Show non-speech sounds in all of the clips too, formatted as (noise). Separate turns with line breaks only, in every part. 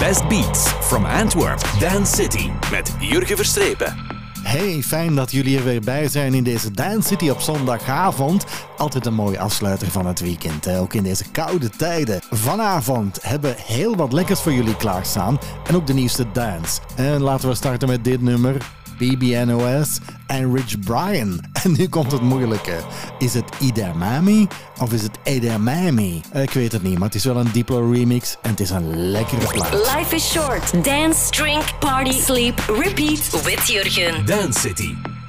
Best Beats from Antwerp, Dance City met Jurgen Verstrepen.
Hey, fijn dat jullie er weer bij zijn in deze Dance City op zondagavond. Altijd een mooie afsluiter van het weekend, ook in deze koude tijden. Vanavond hebben we heel wat lekkers voor jullie klaarstaan en ook de nieuwste dance. En laten we starten met dit nummer. BBNOS en Rich Brian. (laughs) En nu komt het moeilijke. Is het Idamami of is het Edamami? Ik weet het niet, maar het is wel een Diplo remix en het is een lekkere plaat.
Life is short. Dance, drink, party, sleep, repeat with Jurgen.
Dance City.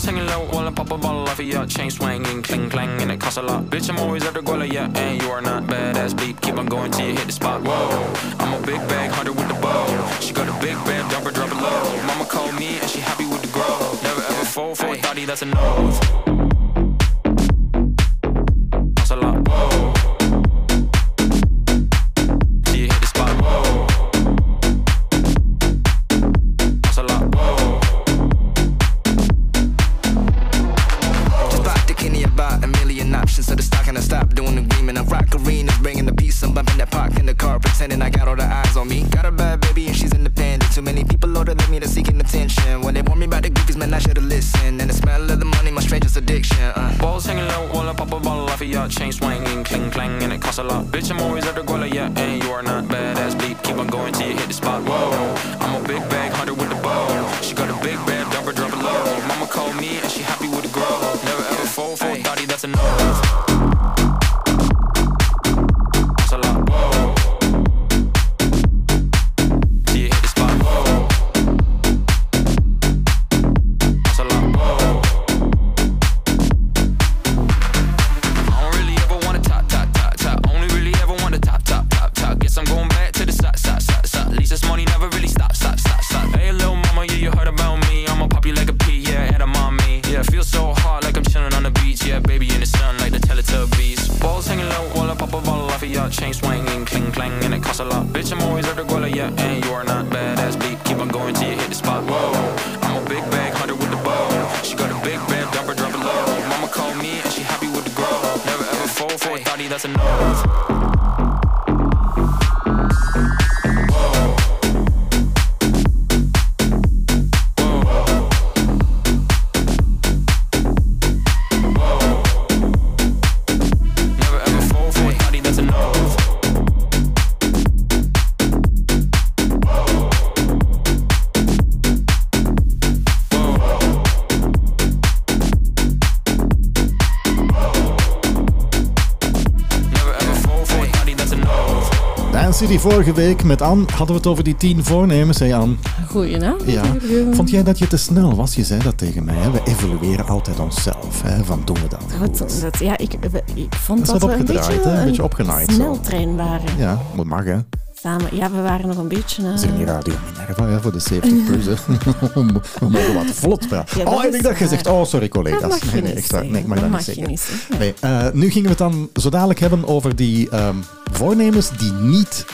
Balls hanging low while I pop a bottle off of ya. Chain swinging, cling clang, and it costs a lot. Bitch, I'm always at the guala, yeah, and you are not badass beat. Keep on going till you hit the spot. Whoa, I'm a big bag hunter with the bow. She got a big band, dump her, drop it low. Mama called me and she happy with the grow. Never ever fall for a thotty, that's a no.
Should've listened. And the smell of the money, my strangest addiction. Uh.
Balls hanging low while I pop a bottle off of ya. Chain swinging, cling clang, and it costs a lot. Bitch, I'm always at the guala, yeah, and you are not badass beat. Keep on going till you hit the spot. Whoa, I'm a big bag
City vorige week met Anne hadden we het over die tien voornemens, hè Anne?
Goedenavond.
Ja. Vond jij dat je te snel was? Je zei dat tegen mij. Hè? We evalueren altijd onszelf. Hè? Van doen we dat
Wat,
goed?
dat, ja, ik, ik vond
Dat
dat,
wat
we een beetje
hè? Een beetje opgenaaid zo.
sneltrein waren.
Ja, moet mag hè.
Samen. Ja, we waren nog een beetje... eh,
is hier niet Radio Minerva hè, voor de 70 plus. Hè. (laughs) We mogen wat vlot praten.
Ja,
oh, ik denk dat je zegt, oh sorry
Dat
collega's. Nee, nee, echt waar. Nee, ik mag
Dat
dat niet zeggen.
niet zeggen.
Nee, eh, nu gingen we het dan zo dadelijk hebben over die ehm, voornemens die niet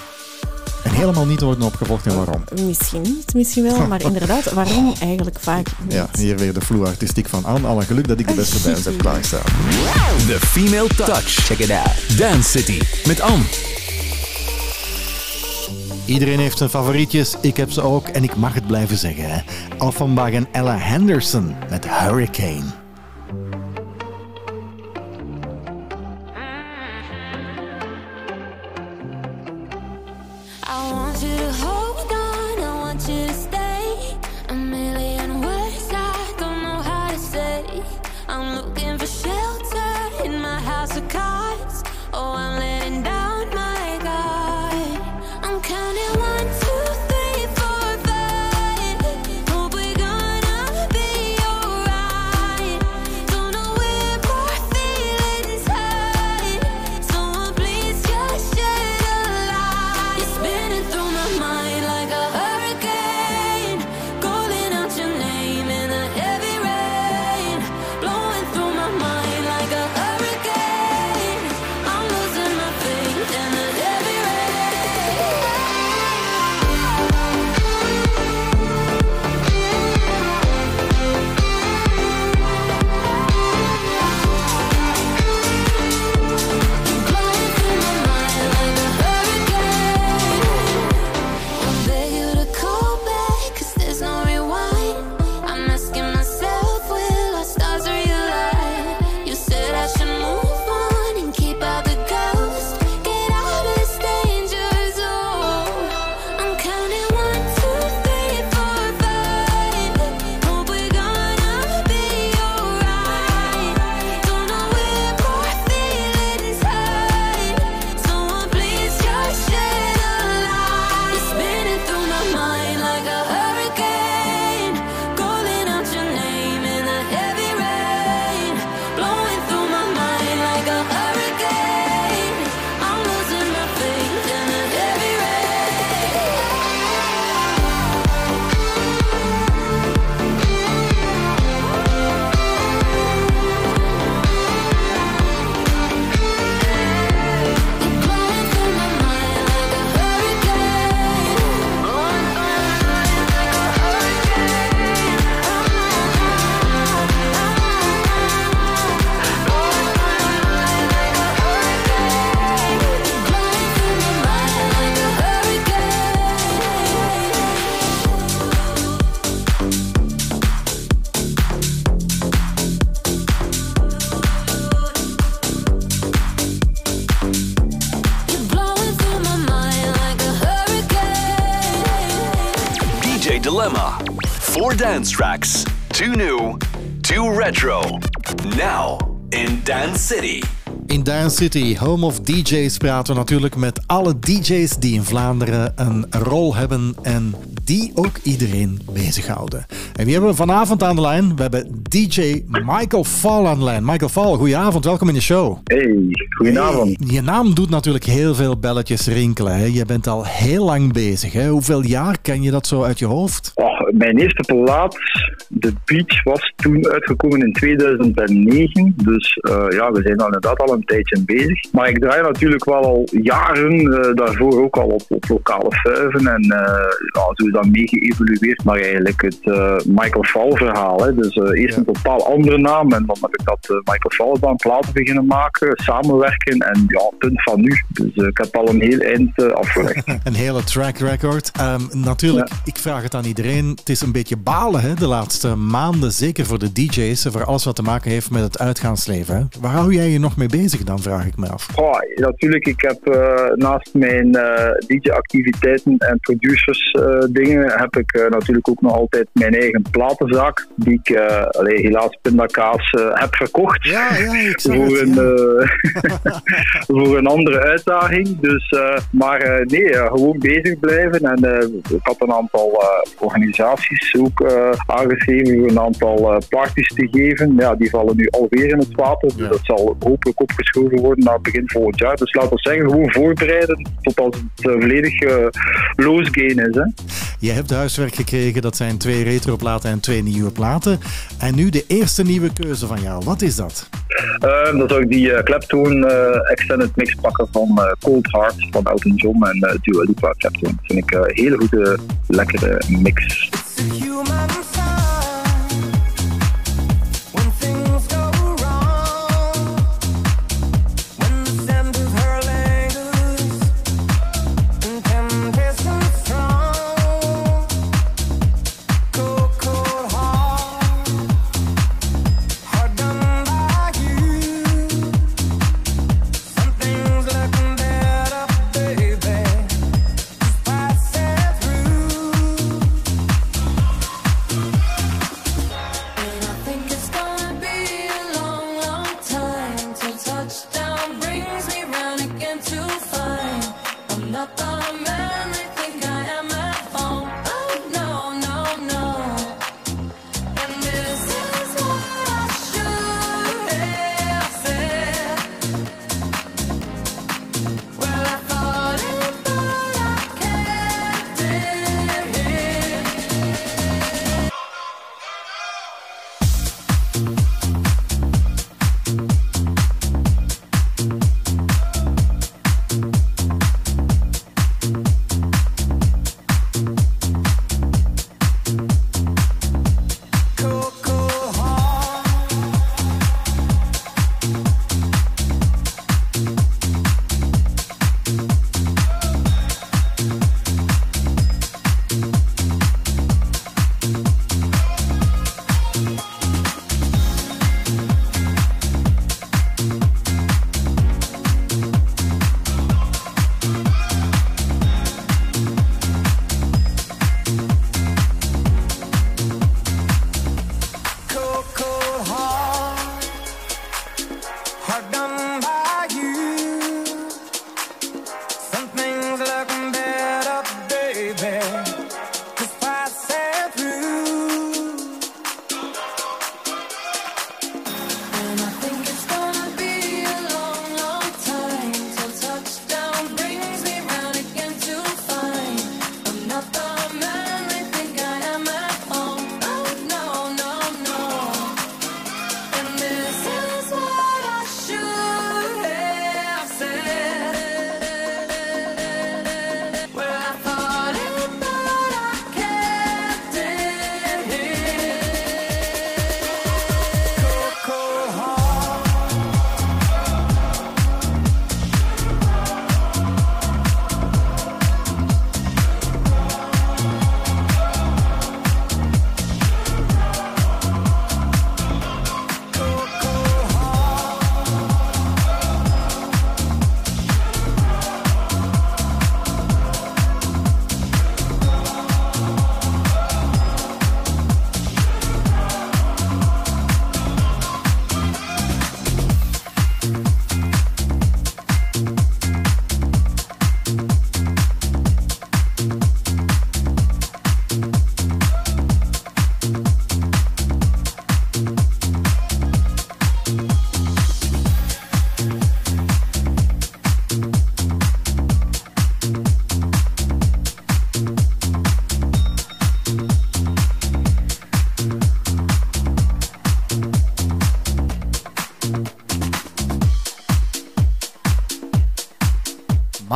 en helemaal niet worden opgevolgd en waarom.
Misschien niet, misschien wel. Maar (laughs) inderdaad, waarom eigenlijk vaak niet?
Ja, hier weer de vloer artistiek van Anne. Alle geluk dat ik de beste bands heb klaarstaan.
The Female Touch. Check it out. Dance City met Anne.
Iedereen heeft zijn favorietjes, ik heb ze ook en ik mag het blijven zeggen. Hè. Offenbach en Ella Henderson met Hurricane.
Dance tracks. Two new, two retro. Now in Dance City.
In Dance City, home of DJ's, praten we natuurlijk met alle DJ's die in Vlaanderen een rol hebben en die ook iedereen bezighouden. En wie hebben we vanavond aan de lijn? We hebben DJ Michael Fall aan de lijn. Michael Fall, goedenavond, welkom in de show.
Hey, goedenavond.
Hey, je naam doet natuurlijk heel veel belletjes rinkelen. Hè? Je bent al heel lang bezig. Hè? Hoeveel jaar ken je dat zo uit je hoofd?
Oh, mijn eerste plaat, The Beach, was toen uitgekomen in 2009. Dus uh, ja, we zijn al inderdaad al een tijdje bezig. Maar ik draai natuurlijk wel al jaren uh, daarvoor ook al op, op lokale fuiven. En uh, ja, zo is dat mee geëvolueerd naar eigenlijk het Michael Fall verhaal. Hè. Dus eerst ja. een totaal andere naam. En dan heb ik dat Michael Fall dan platen beginnen maken, samenwerken. En ja, punt van nu. Dus ik heb al een heel eind afgelegd. (laughs)
een hele track record. Um, natuurlijk, ja. ik vraag het aan iedereen. Het is een beetje balen hè, de laatste maanden. Zeker voor de DJ's. Voor alles wat te maken heeft met het uitgaansleven. Hè. Waar hou jij je nog mee bezig dan, vraag ik me af.
Oh, natuurlijk, ik heb uh, naast mijn uh, DJ-activiteiten en producers uh, dingen, heb ik natuurlijk ook nog altijd mijn eigen platenzaak, die ik allee, helaas pindakaas heb verkocht.
Ja, ja, ik
voor,
het,
een, (laughs) voor een andere uitdaging. Dus, maar nee, gewoon bezig blijven. En ik had een aantal organisaties ook aangeschreven voor een aantal parties te geven. Ja, die vallen nu alweer in het water, dus dat zal hopelijk opgeschoven worden naar begin volgend jaar. Dus laten we zeggen, gewoon voorbereiden tot als het uh, volledig uh, is. Hè.
Je hebt huiswerk gekregen, dat zijn twee retroplaten en twee nieuwe platen. En nu de eerste nieuwe keuze van jou, wat is dat?
Uh, dan zou ik die uh, Clapton Extended Mix pakken van Cold Heart van Elton John en uh, Dua Lipa Clapton. Dat vind ik een hele goede, lekkere mix.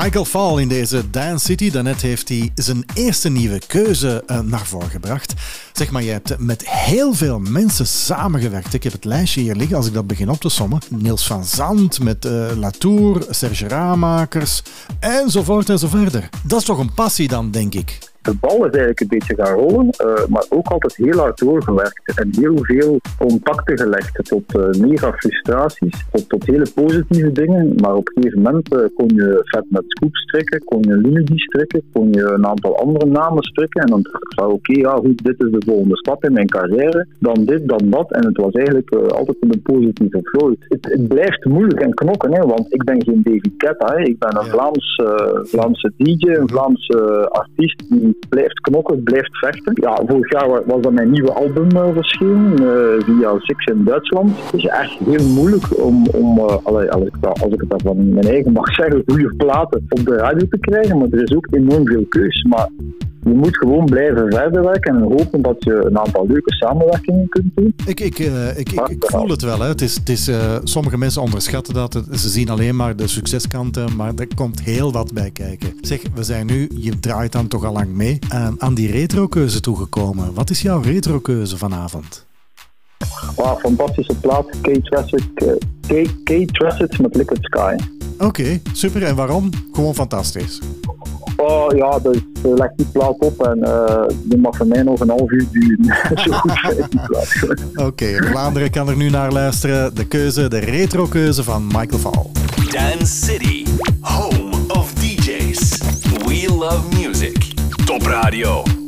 Michael Fall in deze Dance City. Daarnet heeft hij zijn eerste nieuwe keuze uh, naar voren gebracht. Zeg maar, je hebt met heel veel mensen samengewerkt. Ik heb het lijstje hier liggen als ik dat begin op te sommen. Niels van Zand met uh, Latour, Serge Ramakers enzovoort en zo verder. Dat is toch een passie dan, denk ik?
de bal is eigenlijk een beetje gaan rollen, uh, maar ook altijd heel hard doorgewerkt en heel veel contacten gelegd tot uh, mega frustraties, tot, tot, hele positieve dingen. Maar op een gegeven moment uh, kon je vet met Scoop strikken, kon je Lunedy strikken, kon je een aantal andere namen strikken. En dan dacht ik oké, okay, ja goed, dit is de volgende stap in mijn carrière. Dan dit, dan dat. En het was eigenlijk altijd een positieve flow. Het, het, blijft moeilijk en knokken, hè, want ik ben geen David Ketta. Hè. Ik ben een ja. Vlaams, Vlaamse DJ, een Vlaamse artiest die blijft knokken, blijft vechten. Ja, vorig jaar was dat mijn nieuwe album verschenen via Six in Duitsland. Het is echt heel moeilijk om, om uh, allee, als, ik dat, als ik het van mijn eigen mag zeggen, goede platen op de radio te krijgen. Maar er is ook enorm veel keus. Maar je moet gewoon blijven verder werken en hopen dat je een aantal leuke samenwerkingen kunt doen.
Ik, ik, uh, ik, ik, ik, voel het wel. Hè. Het is, het is, uh, sommige mensen onderschatten dat. Ze zien alleen maar de succeskanten, maar er komt heel wat bij kijken. Zeg, we zijn nu, je draait dan toch al lang mee, uh, aan die retrokeuze toegekomen. Wat is jouw retrokeuze vanavond?
Wow, fantastische plaat. K-Tracid met Liquid Sky.
Oké, okay, super. En waarom? Gewoon fantastisch.
Oh ja, dus uh, leg die plaat op en uh, die mag voor mij nog een half uur duren. (laughs) Zo goed die plaat.
Oké, okay, Vlaanderen kan er nu naar luisteren. De keuze, de retro-keuze van Michael Val.
Dance City, home of DJs. We love music. Top Radio.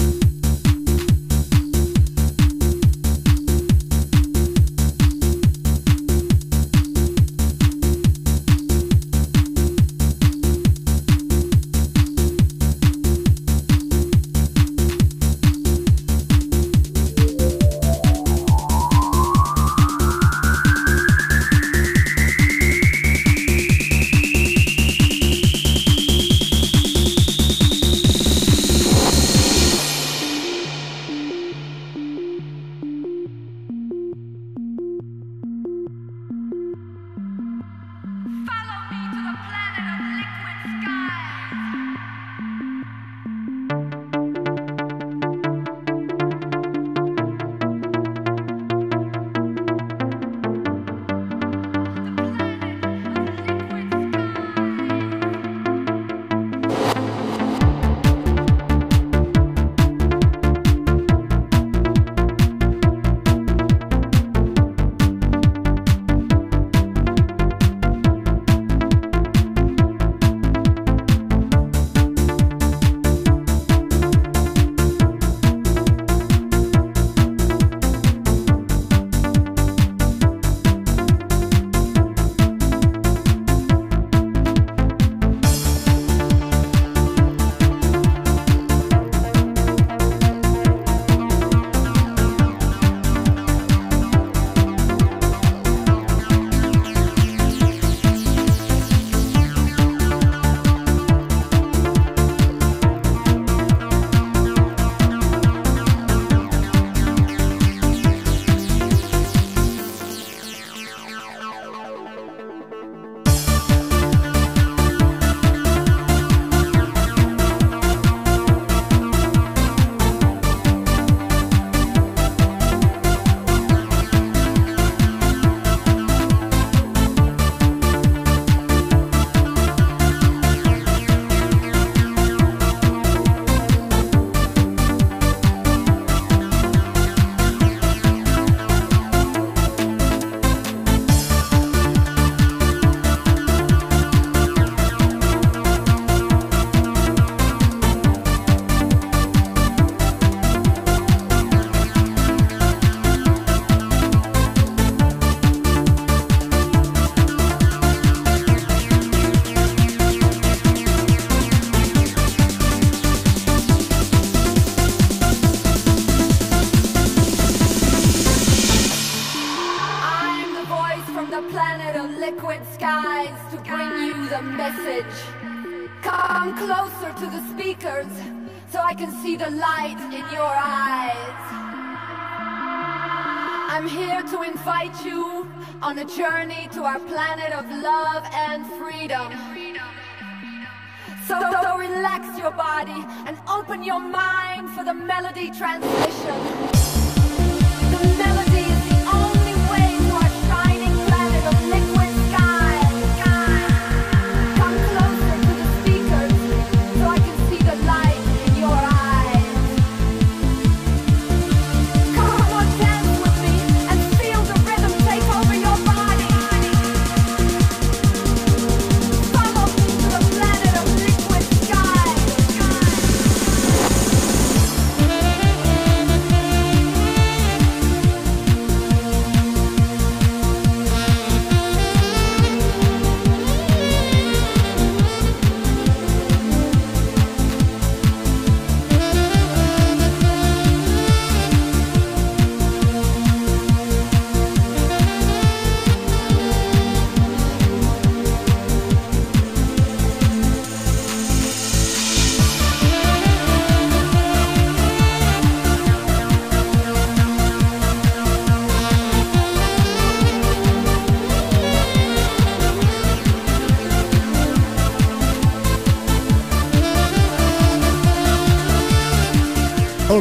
Journey to our planet of love and freedom. So, so relax your body and open your mind for the melody transition.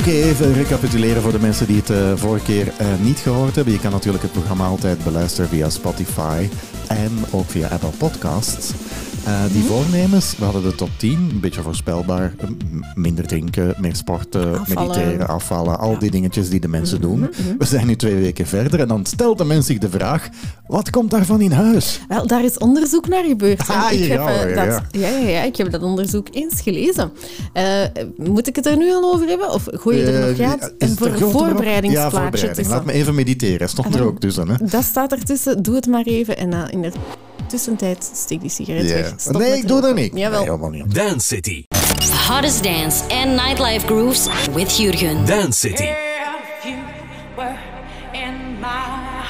Oké, even recapituleren voor de mensen die het eh, vorige keer eh, niet gehoord hebben. Je kan natuurlijk het programma altijd beluisteren via Spotify en ook via Apple Podcasts. Eh, die voornemens, we hadden de top 10, een beetje voorspelbaar. Minder drinken, meer sporten,
Afvallen.
mediteren, afvallen, al die dingetjes die de mensen doen. We zijn nu twee weken verder en dan stelt de mens zich de vraag, wat komt daarvan in huis?
Wel, daar is onderzoek naar gebeurd.
Ah,
ik, heb,
ja,
eh,
ja,
dat, ja. Ja, ja, ik heb dat onderzoek eens gelezen. Eh, moet ik het er nu al over hebben? Of gooi je er nog
Eh,
uit?
is
Een voor?
Ja,
voorbereidingsplaatje
voorbereiding.
tussen.
Laat me even mediteren. Stond er ook tussen, hè?
Dat staat ertussen. Doe het maar even. En in de tussentijd steek die sigaret
Ja.
weg. Stop
Nee, ik doe dat niet.
Jawel.
Nee, helemaal niet.
Dance City.
Hottest dance and nightlife grooves with Jurgen.
Dance City.
If you were in my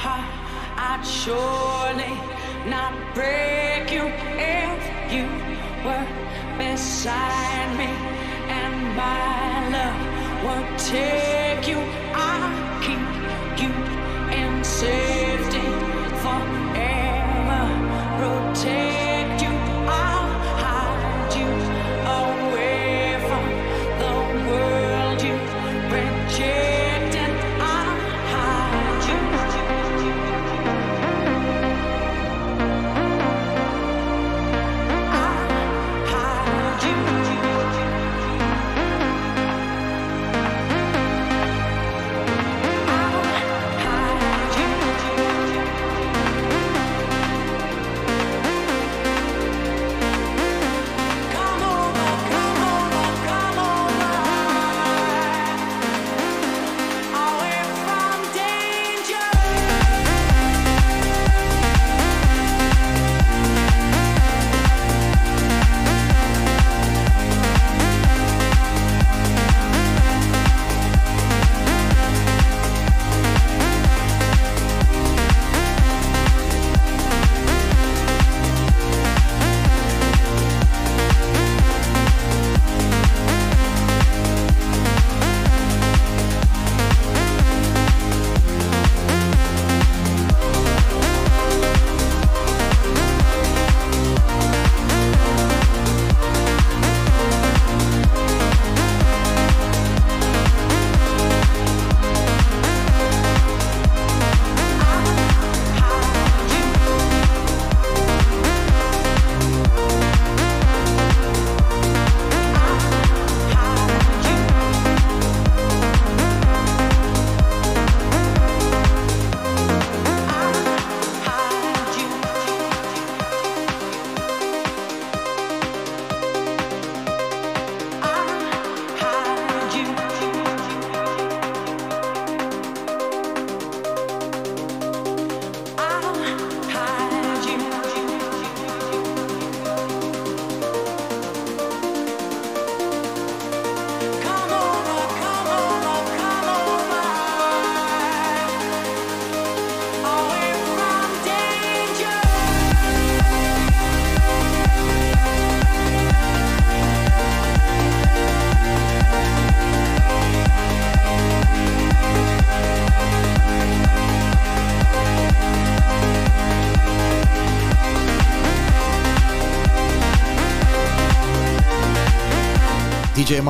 heart, I'd surely not break you. If you were beside me and my love would take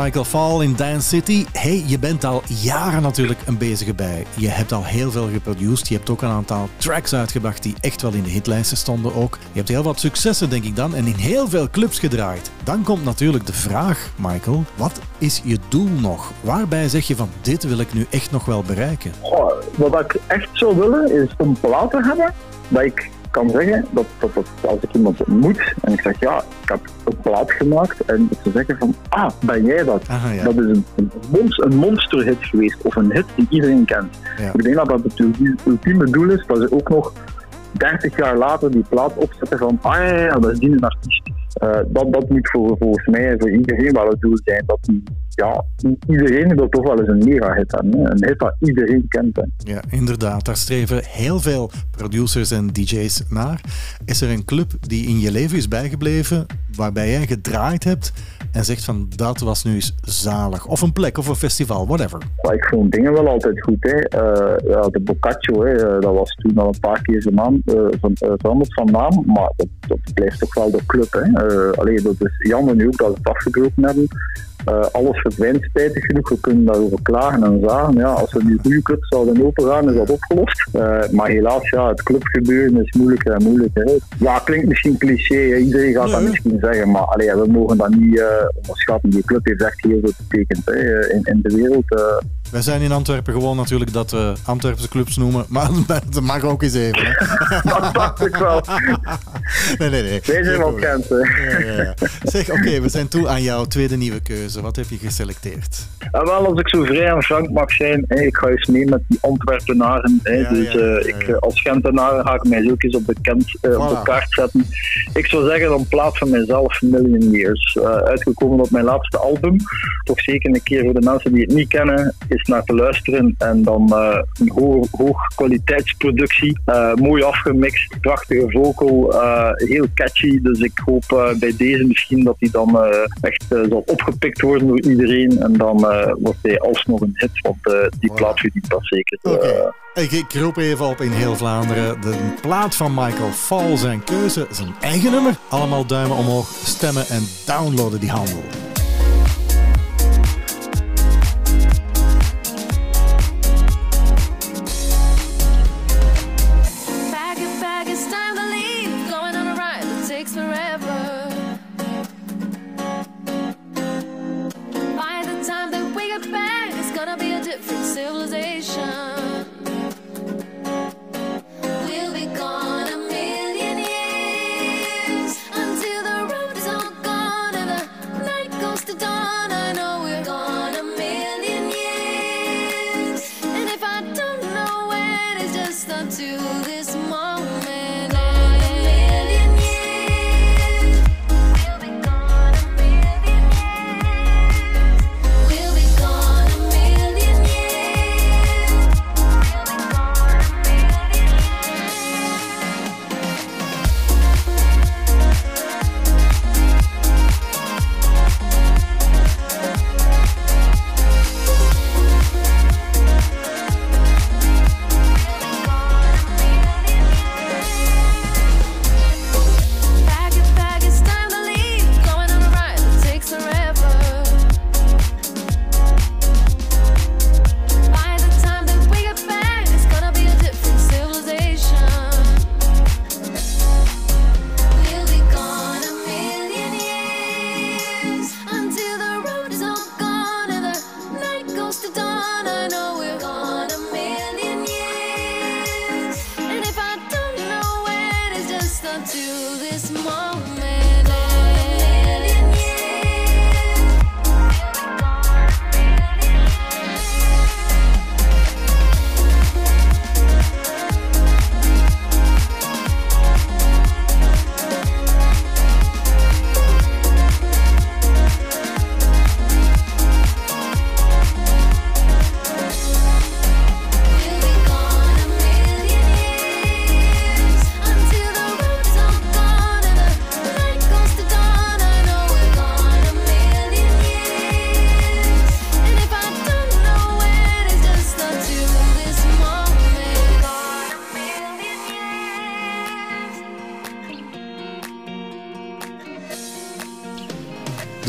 Michael Fall in Dance City. Hey, je bent al jaren natuurlijk een bezige bij. Je hebt al heel veel geproduced. Je hebt ook een aantal tracks uitgebracht die echt wel in de hitlijsten stonden ook. Je hebt heel wat successen, denk ik dan, en in heel veel clubs gedraaid. Dan komt natuurlijk de vraag, Michael, wat is je doel nog? Waarbij zeg je van, dit wil ik nu echt nog wel bereiken?
Goh, wat ik echt zou willen is een plaat te hebben dat ik kan zeggen dat, dat, dat als ik iemand ontmoet en ik zeg ja, ik heb een plaat gemaakt en dat ze zeggen van ah, ben jij dat?
Aha, ja.
Dat is een, een, monst- een monsterhit geweest of een hit die iedereen kent.
Ja.
Ik denk dat dat het ulti- ultieme doel is, dat ze ook nog 30 jaar later die plaat opzetten van ah ja, dat is die een artiest. Eh, dat, dat moet voor, volgens mij en voor iedereen wel het doel zijn. Dat die, ja, iedereen wil toch wel eens een mega-hit hebben. Hè. Een hit dat iedereen kent. Hè.
Ja, inderdaad. Daar streven heel veel producers en DJ's naar. Is er een club die in je leven is bijgebleven, waarbij jij gedraaid hebt en zegt van dat was nu eens zalig? Of een plek of een festival, whatever.
Maar ik vond dingen wel altijd goed. Hè. Eh, ja, de Boccaccio, hè, eh, dat was toen al een paar keer zijn naam, eh, van, veranderd van naam, maar dat, dat blijft toch wel de club. Hè. Eh, allee, dat is jammer nu ook dat we het afgebroken hebben. Eh, alles verdwijnt spijtig genoeg, we kunnen daarover klagen en zagen. Ja, als we nu goede clubs zouden opengaan, is dat opgelost. Eh, maar helaas, ja, het clubgebeuren is moeilijker en moeilijker. Hè. Ja, klinkt misschien cliché, hè. iedereen gaat dat misschien zeggen, maar allee, we mogen dat niet eh, onderschatten. Die club heeft echt heel veel betekend hè, in, in de wereld.
Wij zijn in Antwerpen gewoon natuurlijk dat we Antwerpse clubs noemen, maar (laughs) dat mag ook eens even. Hè?
dat dacht ik wel.
Nee, nee, nee.
Wij zijn wel.
Ja, ja, ja. Zeg, oké, we zijn toe aan jouw tweede nieuwe keuze. Wat heb je geselecteerd?
En wel, als ik zo vrij en frank mag zijn, ik ga eens mee met die Antwerpenaren.
Ja,
dus
ja, ja,
eh,
ja,
ik,
ja.
eh, als Gentenaar ga ik mij ook eens op de, kent, eh, op de kaart zetten. Ik zou zeggen, dan plaats van mijzelf Million Years. Uitgekomen op mijn laatste album. Toch zeker een keer voor de mensen die het niet kennen, is naar te luisteren. En dan eh, een hoog, hoog kwaliteitsproductie. Eh, mooi afgemixt, prachtige vocal, eh, heel catchy. Dus ik hoop bij deze misschien dat die dan echt zal opgepikt worden door iedereen. En dan wordt hij alsnog een hit, want die
Voilà.
plaat verdient dat zeker.
Oké.
Eh,
Ik, ik roep even op in heel Vlaanderen. De plaat van Michael Fall, zijn keuze, zijn eigen nummer. Allemaal duimen omhoog, stemmen en downloaden die handel.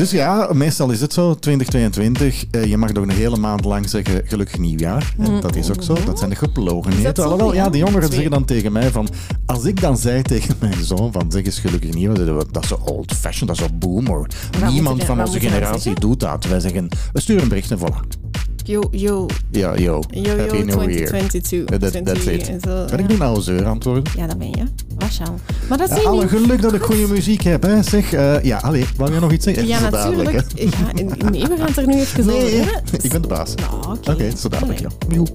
Dus ja, meestal is het zo, 2022. eh, je mag nog een hele maand lang zeggen gelukkig nieuwjaar. En dat is ook zo. Dat zijn de
dat
geplogenheden. Alhoewel, ja, die jongeren zeggen dan tegen mij van... Als ik dan zei tegen mijn zoon van zeg eens gelukkig nieuwjaar, dat is zo old-fashioned, dat is zo boomer. Niemand van onze generatie doet dat. Wij zeggen, we sturen een bericht en voilà.
Yo, yo,
Ja, yo.
yo,
Happy
yo,
New Year.
2022.
That, that's
20
it.
zo, ja.
ik nu nou zeur antwoorden?
Ja, dat ben je. Maar dat je
alle
niet.
geluk dat ik goede muziek heb, hè. Zeg, eh, ja, allee, wou jij nog iets zeggen?
Ja,
Zo
natuurlijk. Ja, nee, we gaan het er nu even over
Nee,
hebben.
ik ben de baas.
Nou,
Oké,
oké.
zo dadelijk, ja. Joe.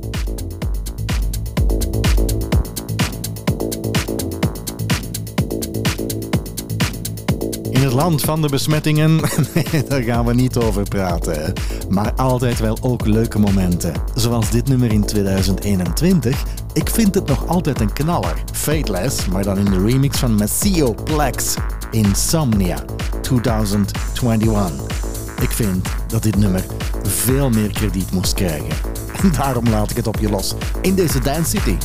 In het land van de besmettingen, (laughs) nee, daar gaan we niet over praten. Maar altijd wel ook leuke momenten. Zoals dit nummer in 2021. Ik vind het nog altijd een knaller. Fateless, maar dan in de remix van Maceo Plex. Insomnia 2021. Ik vind dat dit nummer veel meer krediet moest krijgen. En daarom laat ik het op je los in deze Dance City.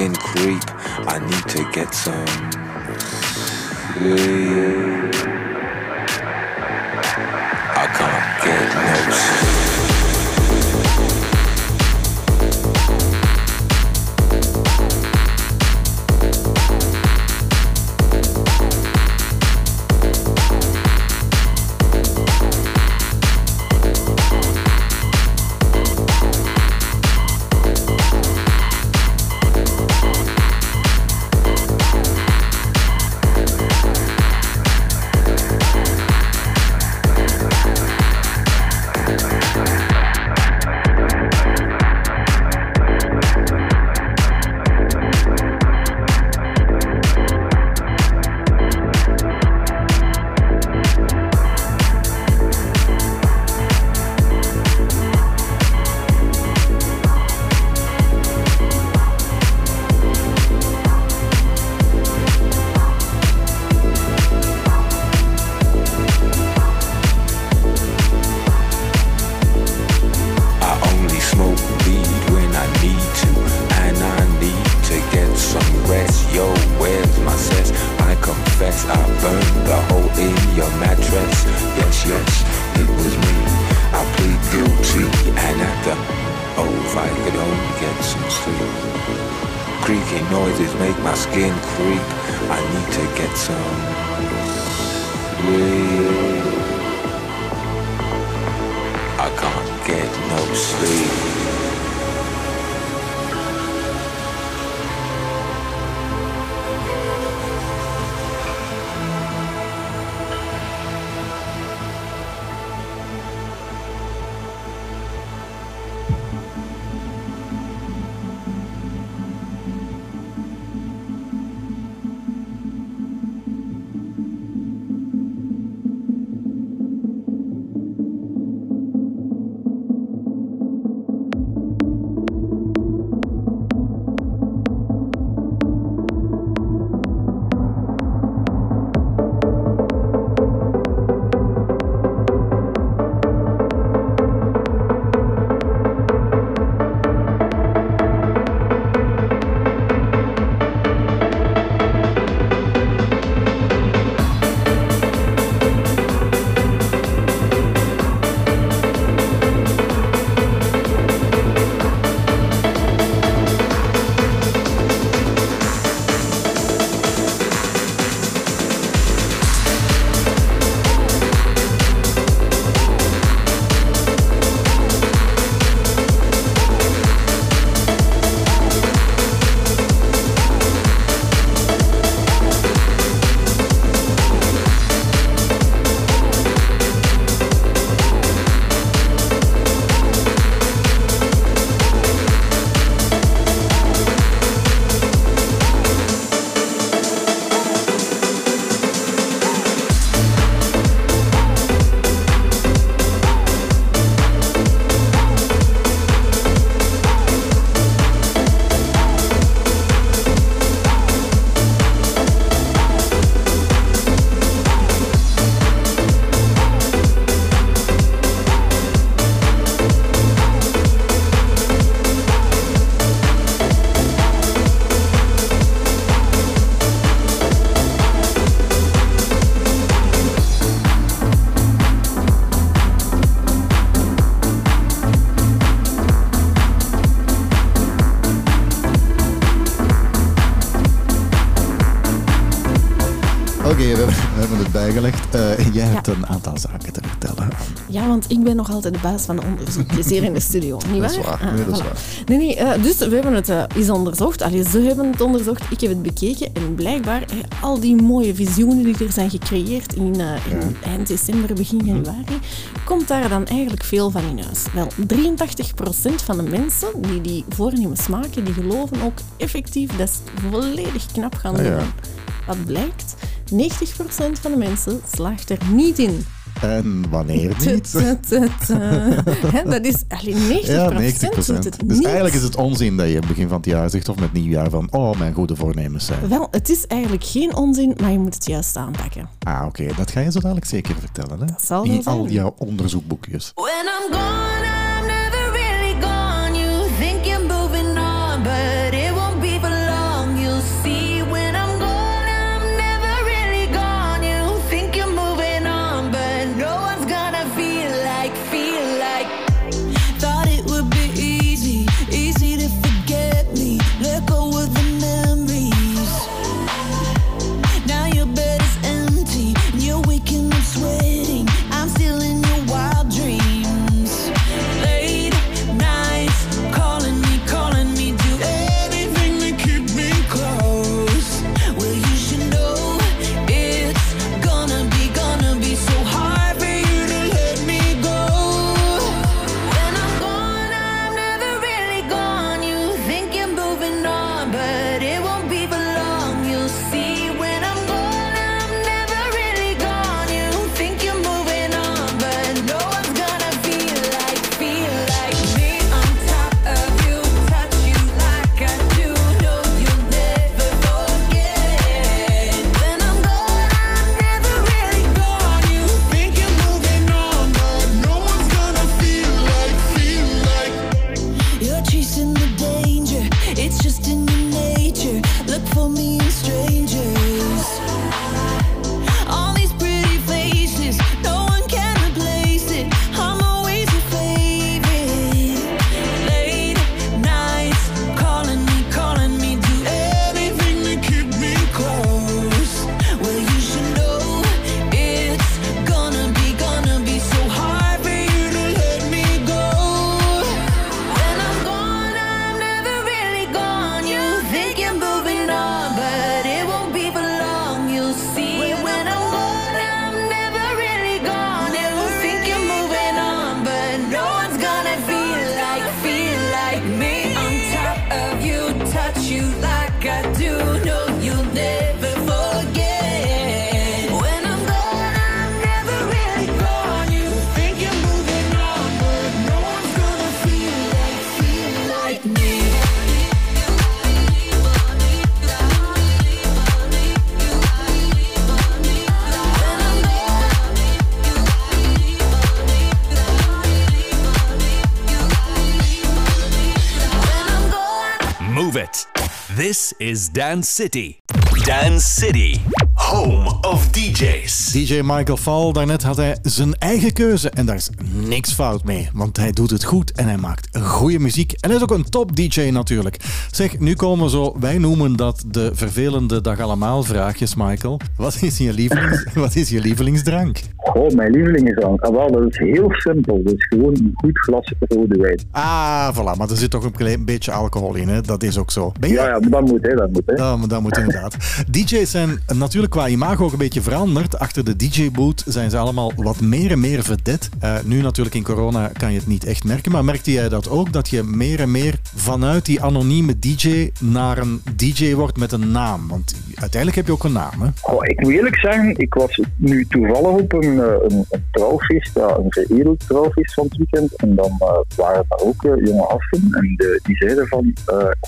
Skin creep. I need to get some sleep. Skin creep. I need to get some sleep. I can't get no sleep.
Bijgelegd. Eh, jij hebt een aantal zaken te vertellen.
Ja, want ik ben nog altijd de baas van de onderzoekjes hier in de studio. (laughs) Niet
Dat is
waar?
waar. Nee, dat is waar.
Nee, nee, eh, dus we hebben het eens onderzocht. Allee, ze hebben het onderzocht, ik heb het bekeken. En blijkbaar, al die mooie visioenen die er zijn gecreëerd in, in eind december, begin januari, komt daar dan eigenlijk veel van in huis. Wel, 83% van de mensen die die voornemens maken, die geloven ook effectief dat ze volledig knap gaan
Ah,
doen.
ja.
Wat blijkt? 90% van de mensen slaagt er niet in.
En wanneer niet?
tut, tut. (laughs) Hè, dat is alleen 90%.
Ja, 90
doet het
Dus
niet.
eigenlijk is het onzin dat je begin van het jaar zegt of met nieuwjaar van oh, mijn goede voornemens zijn.
Wel, het is eigenlijk geen onzin, maar je moet het juist aanpakken.
Ah, oké. Dat ga je zo dadelijk zeker vertellen, hè?
zal wel
In al jouw onderzoekboekjes.
When I'm gone, is
Dance City. Dance City, home of DJs.
DJ Michael Fall, daarnet had hij zijn eigen keuze en daar is niks fout mee, want hij doet het goed en hij maakt goede muziek. En hij is ook een top DJ natuurlijk. Zeg, nu komen zo, wij noemen dat de vervelende dag allemaal vraagjes, Michael. Wat is je, lievelings, (laughs) wat is je lievelingsdrank?
Goh, mijn lievelingsdrank. Ah, wel, dat is heel simpel. Dat is gewoon een goed glas rode wijn.
Ah, voilà, maar er zit toch een klein beetje alcohol in, hè? dat is ook zo. Ben je...
Ja, ja, dat moet, hè. Dat moet, hè.
Dat, dat moet inderdaad. (laughs) DJ's zijn natuurlijk qua imago ook een beetje veranderd. Achter de DJ-boot zijn ze allemaal wat meer en meer vedette. Eh, nu natuurlijk in corona kan je het niet echt merken. Maar merkte jij dat ook? Dat je meer en meer vanuit die anonieme DJ naar een DJ wordt met een naam? Want uiteindelijk heb je ook een naam, hè?
Goh, ik moet eerlijk zeggen, ik was nu toevallig op een, eh, een, een trouwfeest, ja, een veredeld trouwfeest van het weekend. En dan eh, waren daar ook eh, jonge en die zeiden van,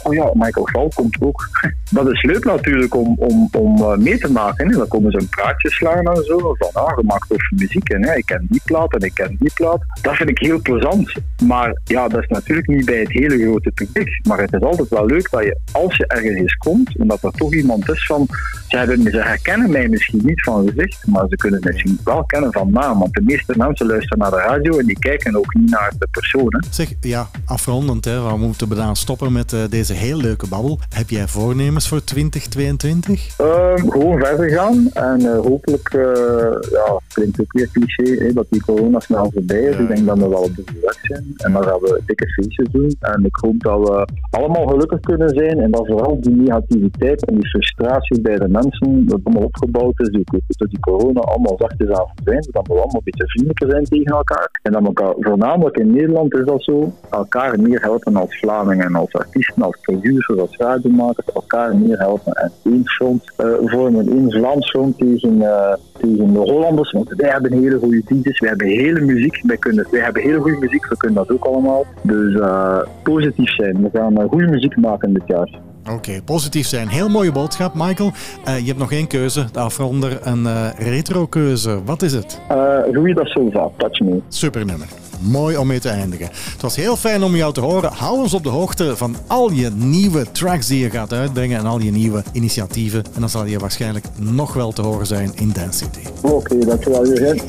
oh ja, Michael Val komt ook. (laughs) Dat is leuk natuurlijk om, om, om mee te maken. Hè. Dan komen ze een praatje slaan en zo, van ah, je maakt toffe muziek en hè, ik ken die plaat en ik ken die plaat. Dat vind ik heel plezant. Maar ja, dat is natuurlijk niet bij het hele grote publiek. Maar het is altijd wel leuk dat je, als je ergens eens komt, en dat er toch iemand is van, Ze, hebben, ze herkennen mij misschien niet van gezicht, maar ze kunnen misschien wel kennen van naam. Want de meeste mensen luisteren naar de radio en die kijken ook niet naar de personen.
Zeg, ja, afrondend, hè, we moeten bijna stoppen met eh, deze heel leuke babbel. Heb jij voornemens voor 2022?
Ehm, gewoon verder gaan en eh, hopelijk, eh, ja, klinkt ook weer cliché, hè, dat die corona snel voorbij is. Ik denk dat we wel op de weg zijn en dan gaan we dikke feestjes doen. En ik hoop dat we allemaal gelukkig kunnen zijn en dat vooral die negativiteit en die frustratie bij de mensen, dat allemaal opgebouwd is, die, door die corona, allemaal zachtjes aan verdwijnt. Dat we allemaal een beetje vriendelijker zijn tegen elkaar. En dat we elkaar, voornamelijk in Nederland is dat zo, elkaar meer helpen als Vlamingen, als artiesten, als producers, als radiomakers, elkaar meer helpen en één front eh, vormen, één Vlaams front tegen, eh, tegen de Hollanders. Want wij hebben hele goede DJ's, wij hebben hele muziek, wij, kunnen, wij hebben hele goede muziek, we kunnen dat ook allemaal. Dus eh, positief zijn, we gaan eh, goede muziek maken dit jaar.
Oké, positief zijn. Heel mooie boodschap, Michael. Eh, je hebt nog één keuze, de afronder, een retro-keuze. Wat is het?
Louis da Silva, Touch Me.
Super nummer. Mooi om mee te eindigen. Het was heel fijn om jou te horen. Hou ons op de hoogte van al je nieuwe tracks die je gaat uitbrengen en al je nieuwe initiatieven. En dan zal je waarschijnlijk nog wel te horen zijn in Dance City.
Oké, okay, dankjewel Jurgen.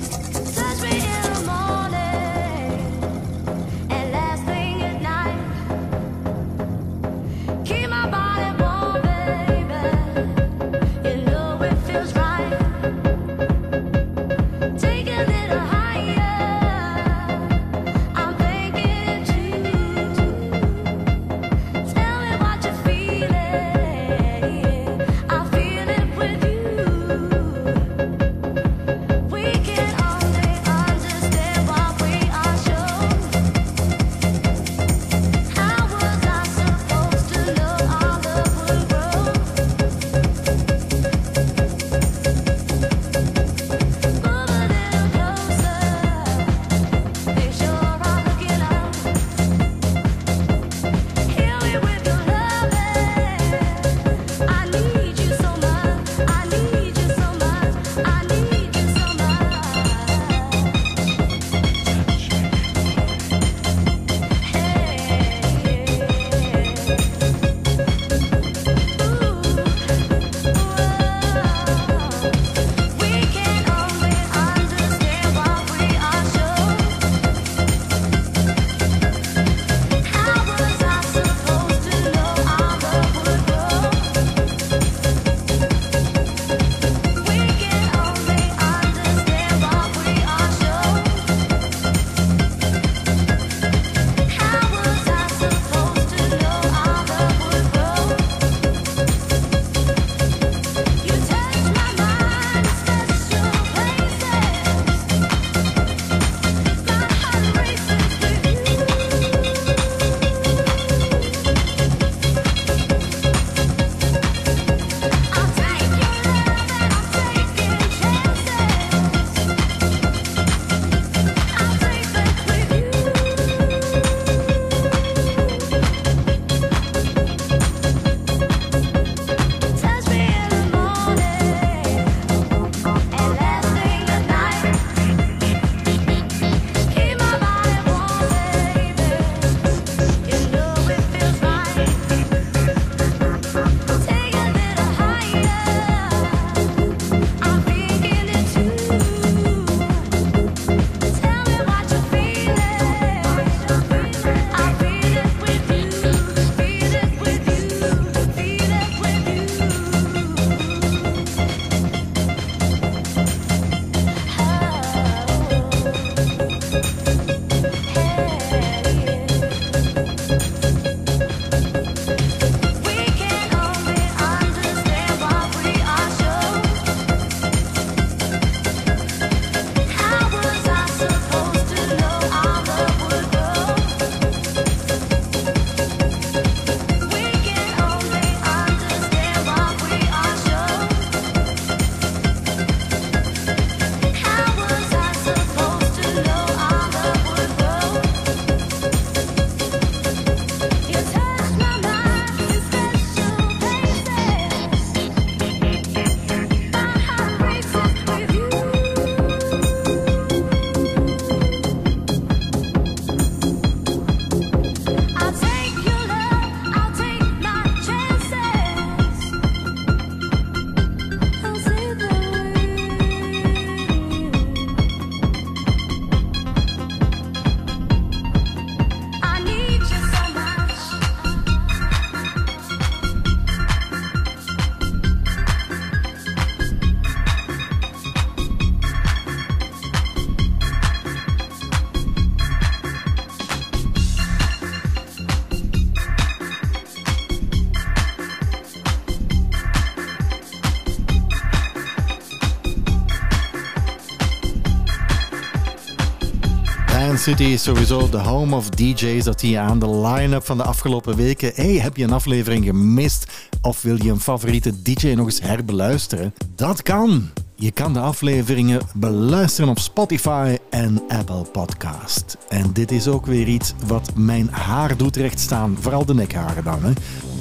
City is sowieso de home of DJ's. Dat je aan de line-up van de afgelopen weken. Hey, heb je een aflevering gemist? Of wil je een favoriete DJ nog eens herbeluisteren? Dat kan. Je kan de afleveringen beluisteren op Spotify en Apple Podcast. En dit is ook weer iets wat mijn haar doet rechtstaan. Vooral de nekharen dan. Hè.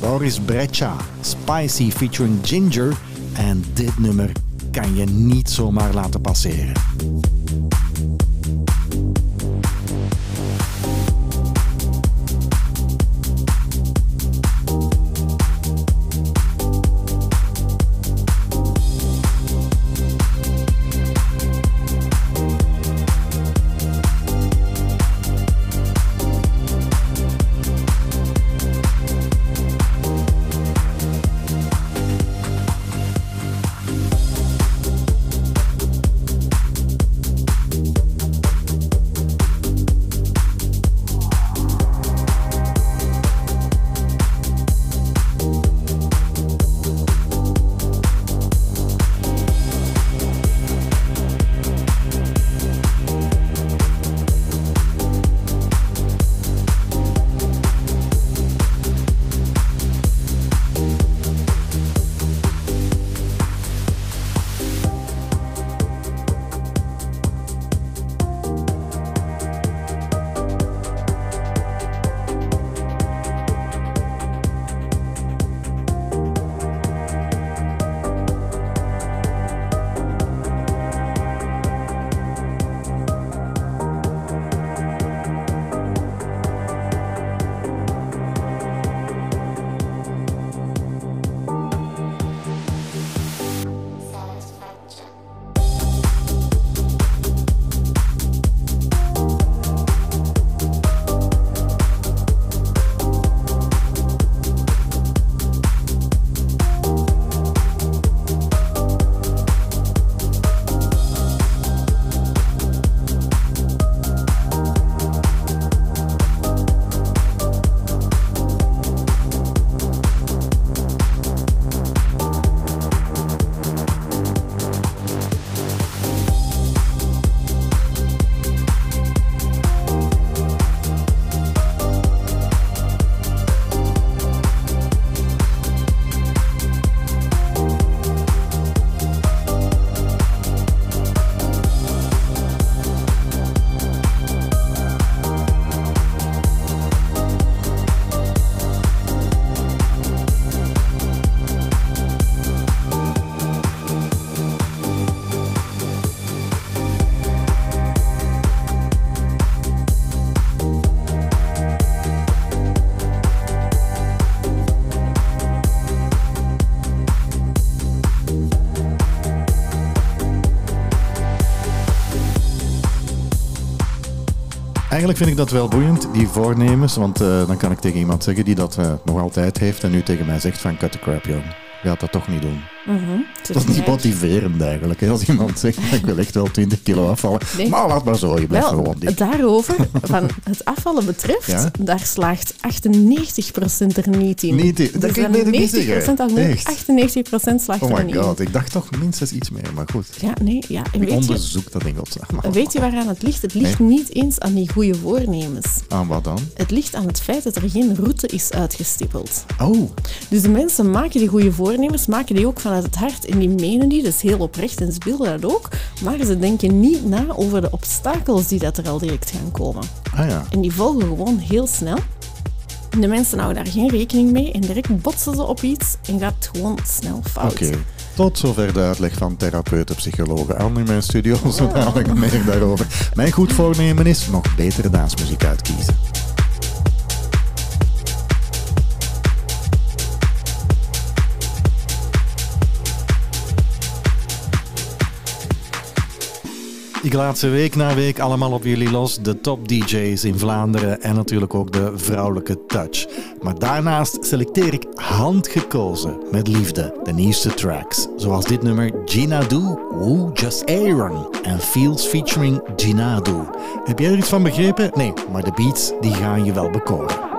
Boris Breccia, Spicy featuring Ginger. En dit nummer kan je niet zomaar laten passeren. Eigenlijk vind ik dat wel boeiend, die voornemens. Want eh, dan kan ik tegen iemand zeggen die dat eh, nog altijd heeft en nu tegen mij zegt van cut the crap, jong. Je gaat dat toch niet doen.
Mhm. (laughs)
Dat is niet motiverend eigenlijk. hè, Als iemand zegt, ik wil echt wel 20 kilo afvallen.
Nee.
Maar laat maar zo, je blijft
Wel,
gewoon dik.
daarover, (laughs) van het afvallen betreft,
Ja?
daar slaagt 98% er niet in.
Niet in. Dat
Dus
kan ik niet zeggen.
90% al nee,
Echt?
98% slaagt
Oh
er
my
niet
god,
in.
ik dacht toch minstens iets meer, maar goed.
Ja, nee, ja. En
dat in godsnaam.
Weet je waaraan het ligt? Het ligt
Nee.
niet eens aan die goede voornemens.
Aan wat dan?
Het ligt aan het feit dat er geen route is uitgestippeld.
Oh,
Dus de mensen maken die goede voornemens, maken die ook vanuit het hart en die menen die, is heel oprecht en ze willen dat ook, maar ze denken niet na over de obstakels die dat er al direct gaan komen.
ah ja.
En die volgen gewoon heel snel. De mensen houden daar geen rekening mee en direct botsen ze op iets en gaat het gewoon snel fout.
Oké. Tot zover de uitleg van therapeuten, psychologen. Al in mijn studio, (laughs) zo dadelijk meer daarover. Mijn goed voornemen is nog betere dansmuziek uitkiezen. Ik laat ze week na week allemaal op jullie los. De top DJ's in Vlaanderen en natuurlijk ook de vrouwelijke touch. Maar daarnaast selecteer ik handgekozen met liefde de nieuwste tracks. Zoals dit nummer Gina Do, Woo Just Aaron en Fields featuring Gina Do. Heb jij er iets van begrepen? Nee, maar de beats die gaan je wel bekoren.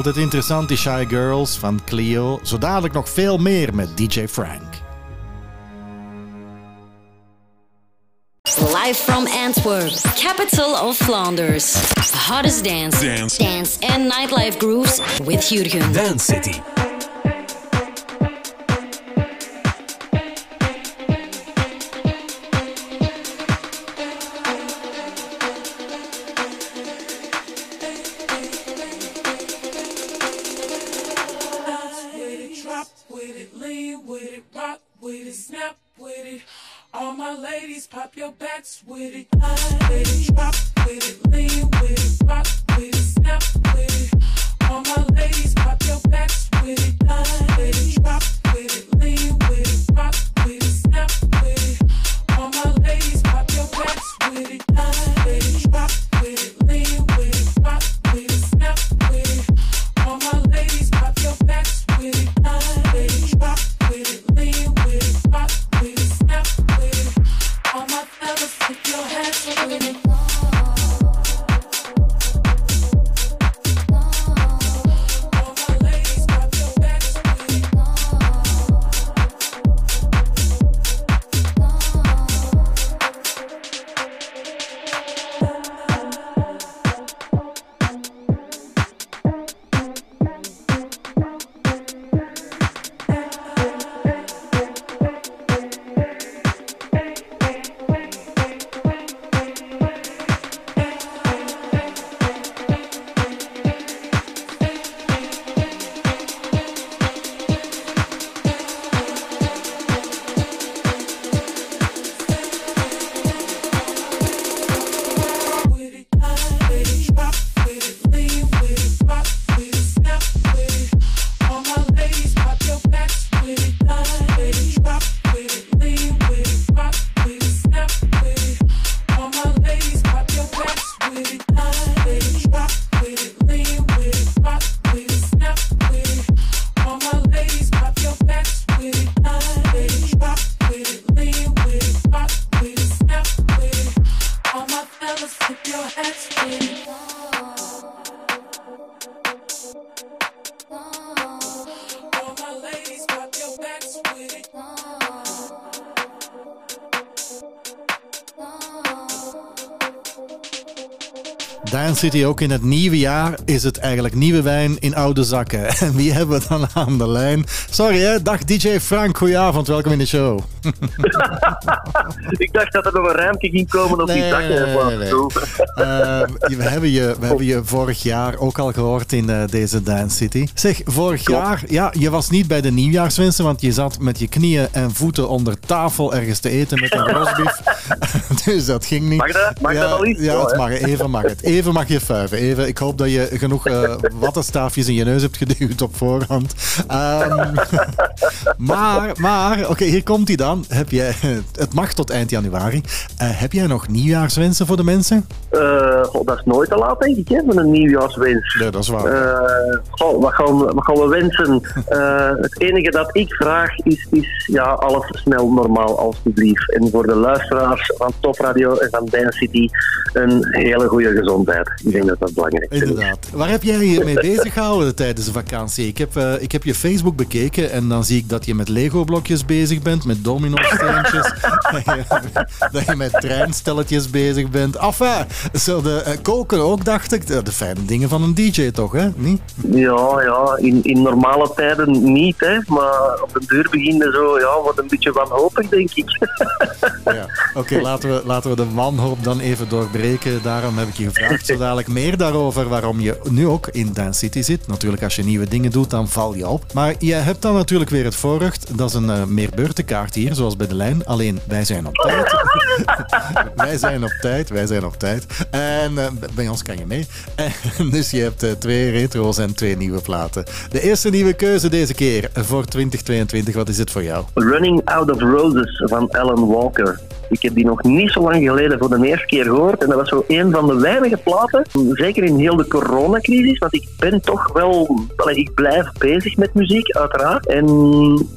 Altijd interessant, die Shy Girls van Clio. Zo dadelijk nog veel meer met DJ Frank.
Live from Antwerp, capital of Flanders. Hottest dance,
dance,
dance and nightlife grooves with Jurgen.
Dance City.
City ook in het nieuwe jaar is het eigenlijk nieuwe wijn in oude zakken. (laughs) En wie hebben we dan aan de lijn? Sorry hè, dag DJ Frank, goedenavond, welkom in de show. (laughs)
ik dacht dat er nog een ruimte ging komen op die zakken.
Nee, nee, uh, we, hebben je, hebben je vorig jaar ook al gehoord in eh, deze Dance City. Zeg, vorig jaar, ja, je was niet bij de nieuwjaarswensen, want je zat met je knieën en voeten onder tafel ergens te eten met een (laughs) rosbief. dus dat ging niet.
Mag dat, mag dat al iets?
Ja, het mag, even mag het. Even mag je fuiven. Even, ik hoop dat je genoeg eh wattenstaafjes in je neus hebt geduwd op voorhand. Ehm, (laughs) maar, maar oké, hier komt hij dan. Heb jij, het mag tot eind januari. Eh, heb jij nog nieuwjaarswensen voor de mensen?
Eh, goh, dat is nooit te laat, denk ik, hè, met een nieuwjaarswens.
Nee, dat is waar.
Goh, wat, gaan, we- wat gaan we wensen? Het enige dat ik vraag is, is ja, alles snel normaal, alstublieft. En voor de luisteraars van Top Radio en van Dance City een hele goede gezondheid. Ik denk dat dat belangrijk is.
Inderdaad. Waar heb jij je mee (laughs) bezig gehouden tijdens de vakantie? Ik heb, eh, ik heb je Facebook bekeken en dan zie ik dat je met Lego-blokjes bezig bent, met domino-steentjes, dat, (laughs) je, dat je met treinstelletjes bezig bent. Enfin, zo de eh, koken ook, dacht ik. De, de fijne dingen van een DJ toch, hè? Niet?
Ja, ja in, in normale tijden niet, hè, maar op de deur beginnen zo, ja, wordt een beetje wanhopig, denk ik.
Ja. Oké, laten, we, laten we de wanhoop dan even doorbreken. Daarom heb ik je gevraagd. (laughs) Zo dadelijk meer daarover waarom je nu ook in Dance City zit. Natuurlijk, als je nieuwe dingen doet, dan val je op. Maar je hebt dan natuurlijk weer het voorrecht. Dat is een eh, meerbeurtenkaart hier, zoals bij de lijn. Alleen, wij zijn op tijd. (laughs) wij zijn op tijd, wij zijn op tijd. En eh, bij ons kan je mee. Dus je hebt eh, twee retro's en twee nieuwe platen. De eerste nieuwe keuze deze keer voor 2022. Wat is het voor jou?
Running Out of Roses van Alan Walker. Ik heb die nog niet zo lang geleden voor de eerste keer gehoord. En dat was zo een van de weinige platen, zeker in heel de coronacrisis. Want ik ben toch wel, ik blijf bezig met muziek, uiteraard. En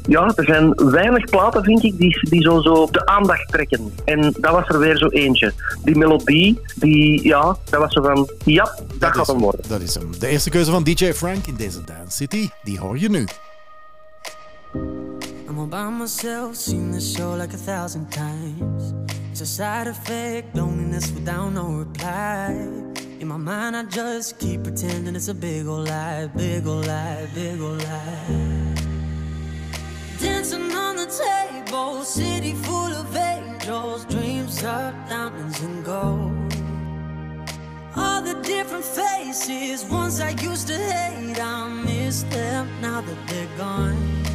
ja, er zijn weinig platen, vind ik, die, die zo, zo de aandacht trekken. En dat was er weer zo eentje. Die melodie, die, ja, dat was zo van, ja, dat, gaat hem worden.
Dat is hem. De eerste keuze van DJ Frank in deze Dance City, die hoor je nu.
All by myself, seen this show like a thousand times. It's a side effect, loneliness without no reply. In my mind, I just keep pretending it's a big old lie, big old lie, big old lie. Dancing on the table, city full of angels, dreams of diamonds and gold. All the different faces, ones I used to hate, I miss them now that they're gone.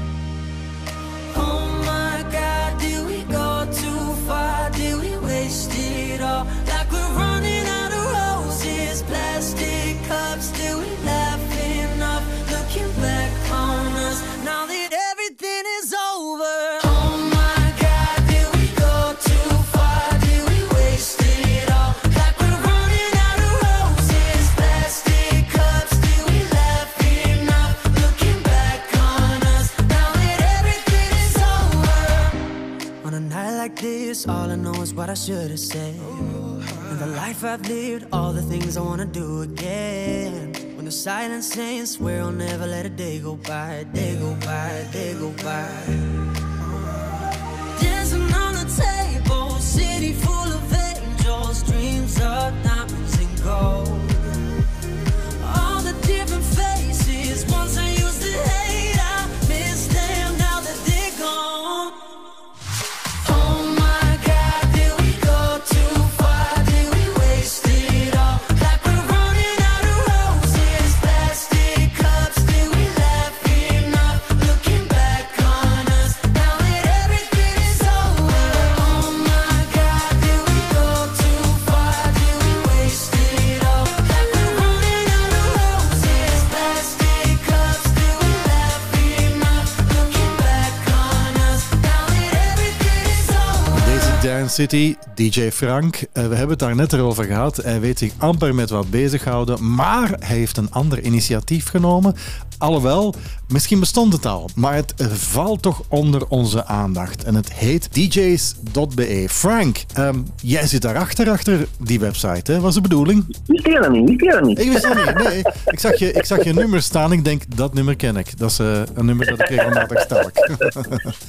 Now that everything is over. This, all I know is what I should have said. And the life I've lived, all the things I wanna do again. When the silence ends, swear I'll never let a day go by, day go by, day go by. Dancing on the table, city full of angels, dreams of diamonds and gold. All the different faces, ones I used to hate,
City, DJ Frank. Eh, we hebben het daar net over gehad. Hij weet zich amper met wat bezighouden, maar hij heeft een ander initiatief genomen. Alhoewel, misschien bestond het al, maar het valt toch onder onze aandacht. En het heet DJs.be. Frank, ehm, jij zit daarachter, achter die website. Hè? Wat is de bedoeling?
Ik ken hem niet, ik niet.
Ik wist niet, nee. Ik zag, je, je nummer staan ik denk, dat nummer ken ik. Dat is eh, een nummer dat ik regelmatig stel.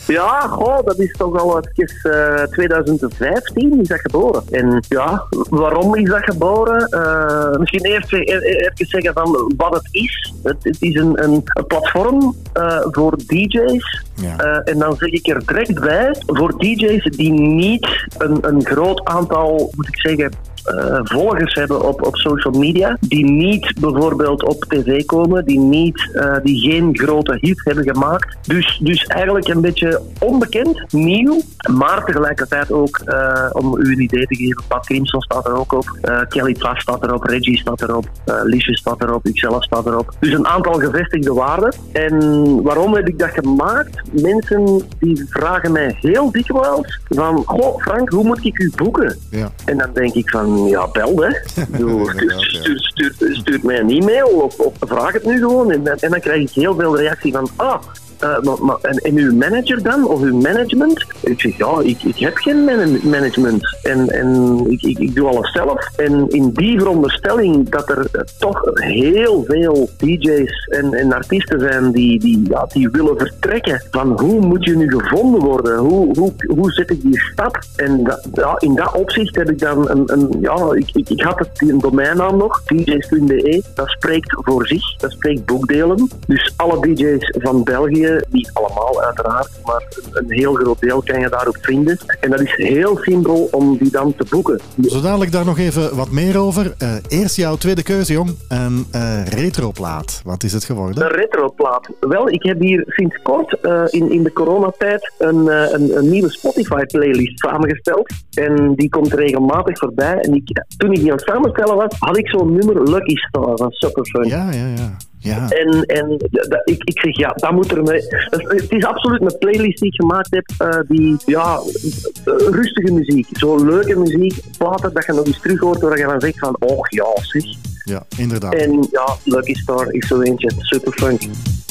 ja, goh, dat is toch al wat uh, eh, 2005 15 is dat geboren. En ja, waarom is dat geboren? Eh, misschien eerst e- e- even zeggen van wat het is. Het, is een, een, platform eh, voor DJ's. Ja. Eh, en dan zeg ik er direct bij, voor DJ's die niet een, een groot aantal, moet ik zeggen, eh, volgers hebben op, op social media, die niet bijvoorbeeld op tv komen, die, niet, eh, die geen grote hit hebben gemaakt. Dus, dus eigenlijk een beetje onbekend, nieuw, maar tegelijkertijd ook, eh, om u een idee te geven, Pat Crimson staat er ook op, Kelly Plas staat erop, Reggie staat erop, Liesje staat erop, ikzelf staat erop. Dus een aantal gevestigde waarden. En waarom heb ik dat gemaakt? Mensen die vragen mij heel dikwijls van, goh Frank, hoe moet ik u boeken?
Ja.
En dan denk ik van, ja, bel hè. (laughs) Ik bedoel, Stuur, stuur, stuur, stuur mij een e-mail of, of vraag het nu gewoon. En, en dan krijg ik heel veel reactie van, ah, eh, en, uw manager dan, of uw management? Ik zeg, ja, ik, ik heb geen man- management. En, en ik, ik, ik doe alles zelf. En in die veronderstelling dat er eh, toch heel veel DJ's en, en artiesten zijn die, die, ja, die willen vertrekken van hoe moet je nu gevonden worden? Hoe, hoe, hoe zet ik die stap? En ja, in dat opzicht heb ik dan een, een ja, ik, ik, had het een domeinnaam nog, dj's.be. Dat spreekt voor zich, dat spreekt boekdelen. Dus alle DJ's van België, niet allemaal uiteraard, maar een, een heel groot deel kan je daarop vinden. En dat is heel simpel om die dan te boeken.
Zo dadelijk daar nog even wat meer over. Eh, eerst jouw tweede keuze, jong. Een eh, retroplaat. Wat is het geworden?
Een retroplaat. Wel, ik heb hier sinds kort eh, in, in de coronatijd een, een, een nieuwe Spotify-playlist samengesteld. En die komt regelmatig voorbij. En ik, toen ik die aan het samenstellen was, had ik zo'n nummer Lucky Star van Superfunk.
Ja, ja, ja. Ja.
En, en ik, ik zeg, ja, dat moet er mee. Het is absoluut een playlist die ik gemaakt heb, eh, die, ja, eh, rustige muziek. Zo leuke muziek, platen dat je nog eens terug hoort, waar je dan zegt van, oh ja, zeg.
Ja, inderdaad.
En ja, Lucky Star is zo eentje, Superfunk.
Every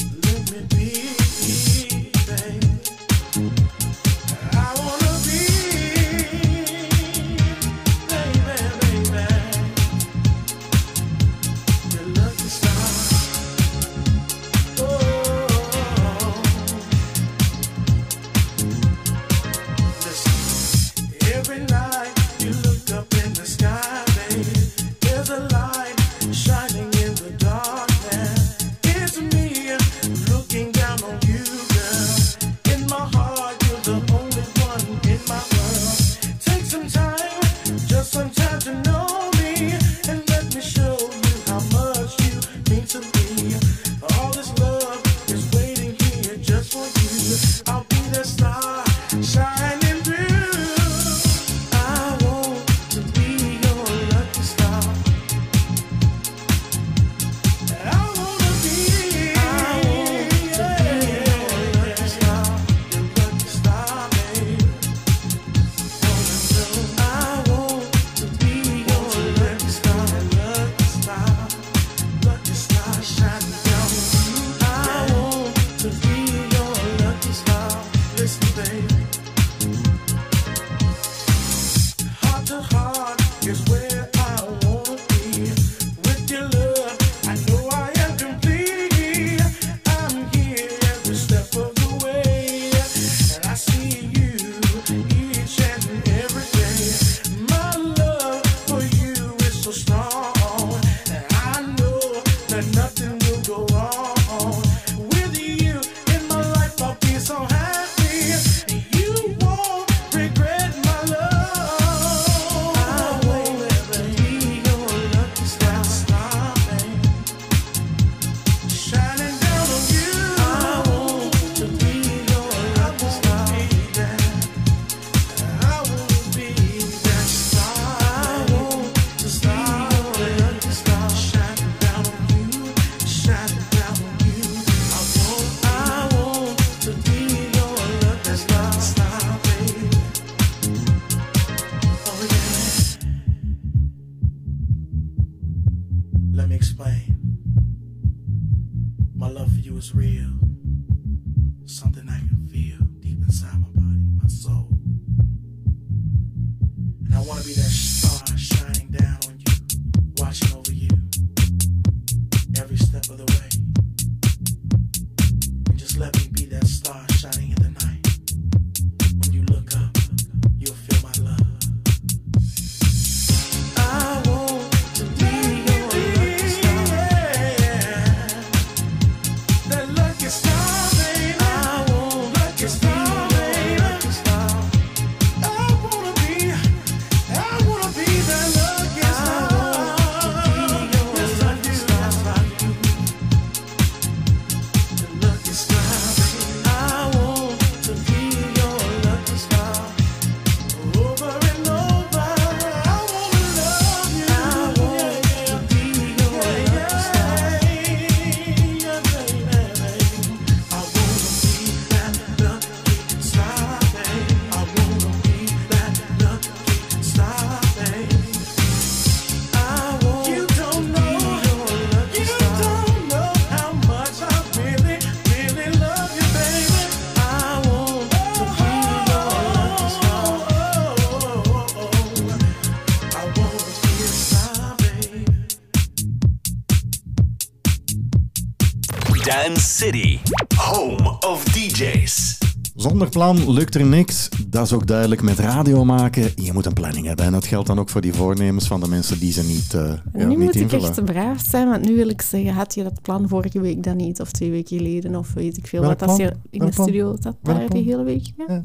City, home of DJs.
Zonder plan lukt er niks. Dat is ook duidelijk met radio maken. Je moet een planning hebben. En dat geldt dan ook voor die voornemens van de mensen die ze niet, ja,
nu
niet
moet ik
invullen.
echt braaf zijn, want nu wil ik zeggen, had je dat plan vorige week dan niet? Of twee weken geleden, of weet ik veel wat. Als je in de studio zat daar die hele week. Ja.
Ja,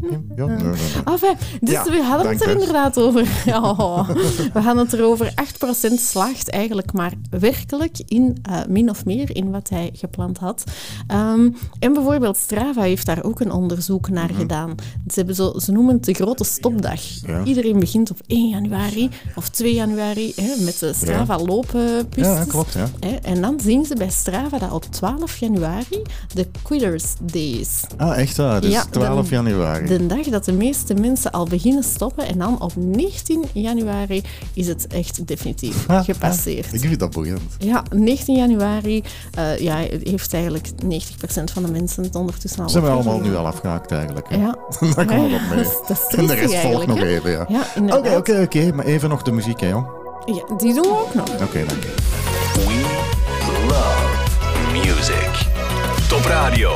nee, nee, nee.
Enfin, dus
Ja,
we hadden het er inderdaad over. (laughs) Ja, we hadden het erover. 8% slaagt eigenlijk maar werkelijk in, eh, min of meer, in wat hij gepland had. Ehm, en bijvoorbeeld Strava heeft daar ook een onderzoek naar gedaan. Ze, hebben zo, ze noemen het de grote stopdag.
Mhm. Ja.
Iedereen begint op 1 januari of 2 januari hè, met de Strava looppistes.
Ja, klopt, ja.
Hè, en dan zien ze bij Strava dat op 12 januari de Quitters Days.
Ah, echt waar? Dus
Ja,
12
de-
januari.
De dag dat de meeste mensen al beginnen stoppen. En dan op 19 januari is het echt definitief
Ah,
gepasseerd.
ah, ik vind dat boeiend.
Ja, 19 januari eh, ja, heeft eigenlijk 90% van de mensen het ondertussen al
Ze hebben allemaal
opgegeven.
nu al afgehaakt eigenlijk. hè.
Ja. (laughs)
Daar
Ja,
dat mee.
dat is- dat is
en de rest volgt nog even, ja. Oké, oké, oké. Maar even nog de muziek, hè, jong.
Ja, die doen we ook nog.
Oké, dank je.
We love music. Top Radio.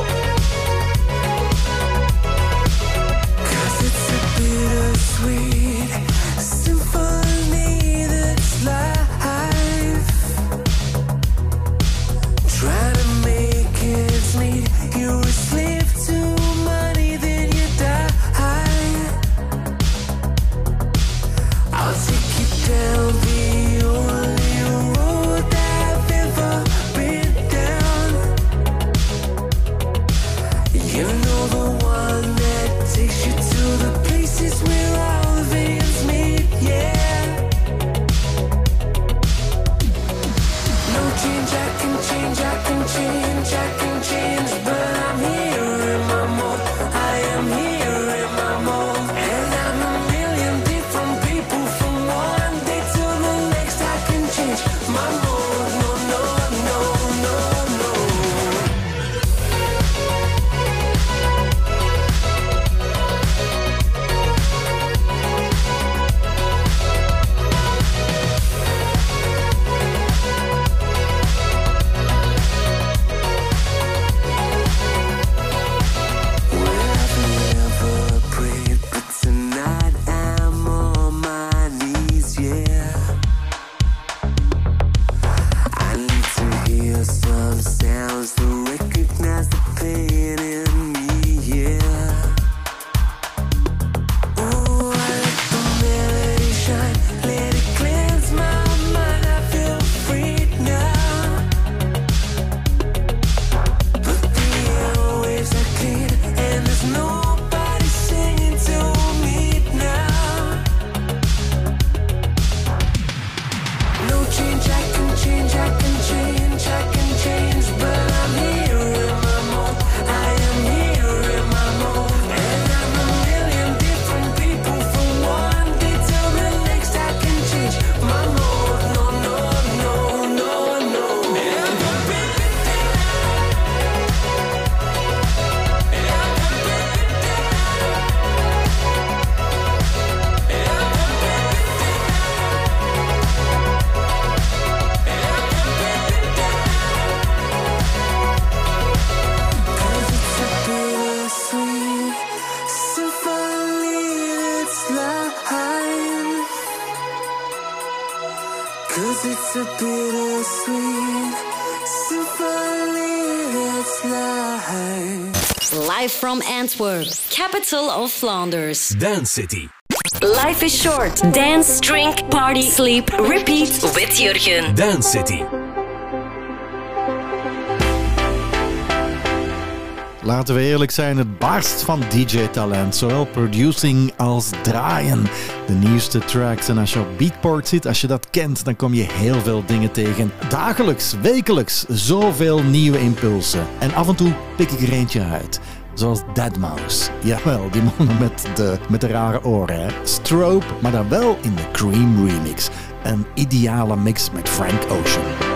Capital of Flanders.
Dance City.
Life is short. Dance, drink, party, sleep, repeat with Jurgen.
Dance City.
Laten we eerlijk zijn, het barst van DJ-talent. Zowel producing als draaien. De nieuwste tracks. En als je op Beatport zit, als je dat kent, dan kom je heel veel dingen tegen. Dagelijks, wekelijks, zoveel nieuwe impulsen. En af en toe pik ik er eentje uit. Zoals Deadmau5. Jawel, die mannen met de, met de rare oren. Hè? Strobe, maar dan wel in de Cream remix. Een ideale mix met Frank Ocean.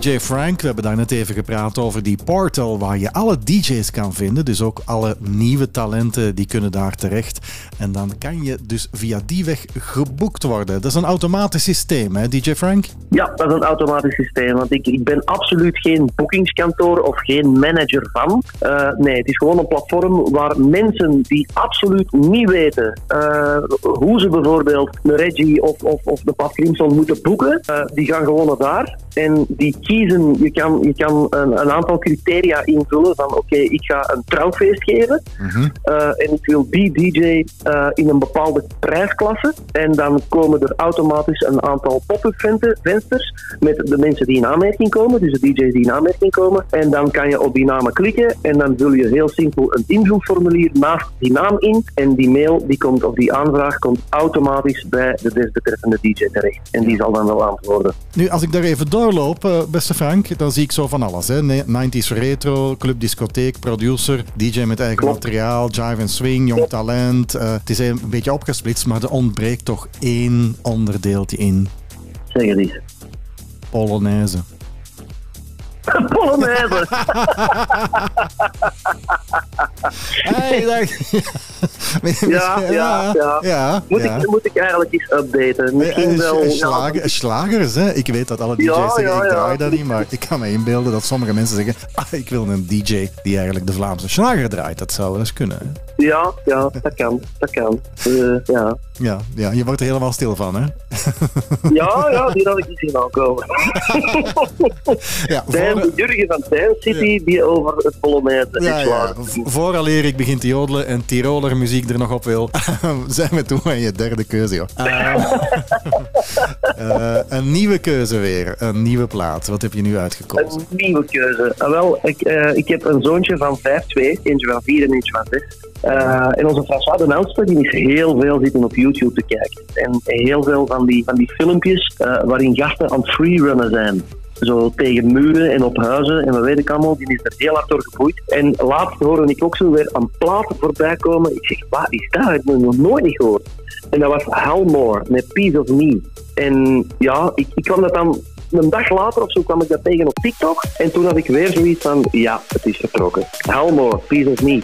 DJ Frank. We hebben daar net even gepraat over die portal waar je alle DJ's kan vinden. Dus ook alle nieuwe talenten die kunnen daar terecht. En dan kan je dus via die weg geboekt worden. Dat is een automatisch systeem, hè, DJ Frank?
Ja, dat is een automatisch systeem. Want ik, ik ben absoluut geen boekingskantoor of geen manager van. Eh, nee, het is gewoon een platform waar mensen die absoluut niet weten eh, hoe ze bijvoorbeeld een Reggie of, of, of de Pat Crimson moeten boeken, eh, die gaan gewoon naar daar. En die kiezen, je kan, je kan een, een aantal criteria invullen van oké, ik ga een trouwfeest geven eh, en ik wil die DJ in een bepaalde prijsklasse. En dan komen er automatisch een aantal pop-up venten- vensters met de mensen die in aanmerking komen, dus de DJ's die in aanmerking komen. En dan kan je op die namen klikken en dan vul je heel simpel een invulformulier naast die naam in. En die mail die komt, of die aanvraag komt automatisch bij de desbetreffende DJ terecht. En die zal dan wel antwoorden.
Nu, als ik daar even doorloop, eh, beste Frank, dan zie ik zo van alles. Hè? Ne- 90s retro, club, discotheek, producer, DJ met eigen materiaal, jive en swing, jong talent. Eh, het is een beetje opgesplitst, maar er ontbreekt toch één onderdeeltje in.
Zeg het eens.
Polonaise. (laughs) Hey. (laughs) (laughs)
Ja, ja, ja.
ja,
moet,
ja.
Ik, moet ik eigenlijk eens updaten? Misschien
Eh,
wel. ja,
slager- slagers, hè? Ik weet dat alle DJ's
Ja,
zeggen, ik draai dat niet, maar ik kan me inbeelden dat sommige mensen zeggen, ah, ik wil een DJ die eigenlijk de Vlaamse slager draait. Dat zou wel eens kunnen. Hè?
Ja, ja, dat kan. Dat kan. Eh, ja.
Ja, ja, je wordt er helemaal stil van, hè?
ja, ja, die had ik niet zien aankomen.
Ja,
de Jurgen van Dijn City die over het Polonaise
Ja,
is
ja. Vooraleer ik begin te jodelen en Tiroler muziek er nog op wil, (laughs) zijn we toe aan je derde keuze, joh. Ah. (laughs) Eh, een nieuwe keuze weer, een nieuwe plaat. Wat heb je nu uitgekozen?
Een nieuwe keuze. Ah, wel, ik, eh, ik heb een zoontje van 5-2, eentje van 4 en eentje van 6. Eh, en onze François de oudste die is heel veel zitten op YouTube te kijken. En heel veel van die, van die filmpjes eh, waarin gasten aan het freerunnen zijn. Zo tegen muren en op huizen en wat weet ik allemaal. Die is er heel hard door geboeid. En laatst hoorde ik ook zo weer een plaat voorbij komen. Ik zeg, wat is dat? Ik heb het nog nooit niet gehoord. En dat was Helmore met Piece of Me. En ja, ik, ik kwam dat dan een dag later of zo kwam ik dat tegen op TikTok. En toen had ik weer zoiets van, ja, het is vertrokken. Helmore, Piece of Me.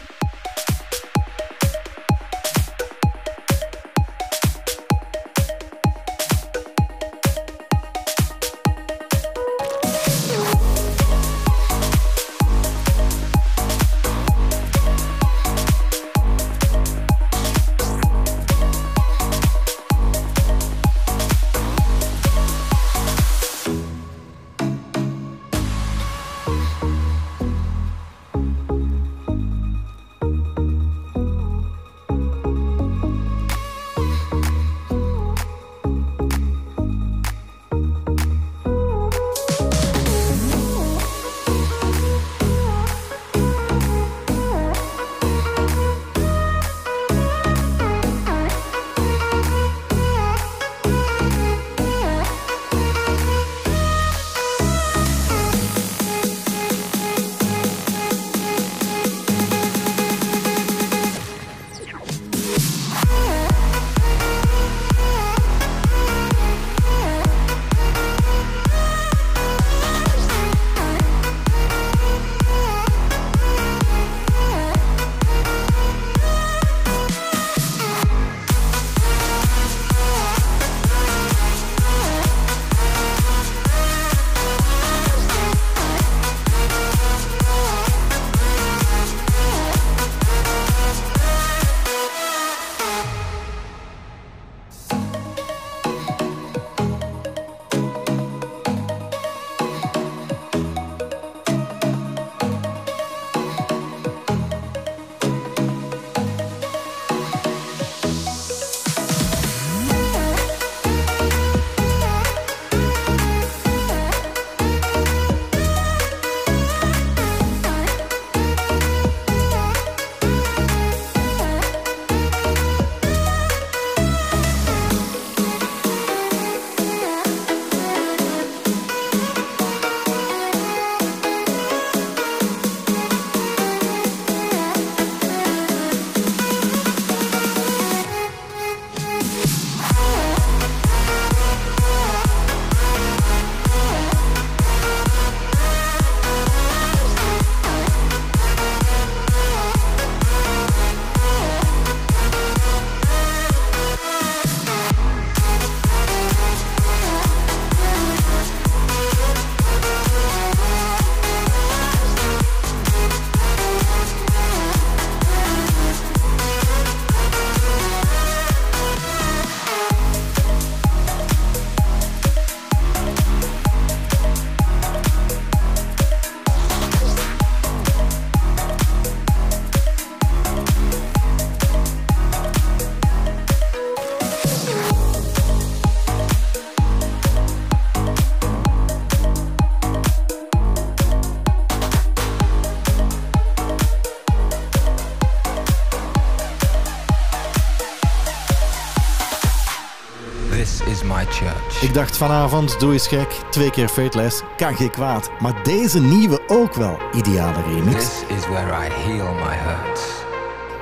Ik dacht vanavond, doe eens gek, twee keer Fateless, kan geen kwaad. Maar deze nieuwe ook wel, ideale remix,
This is where I heal my hurts.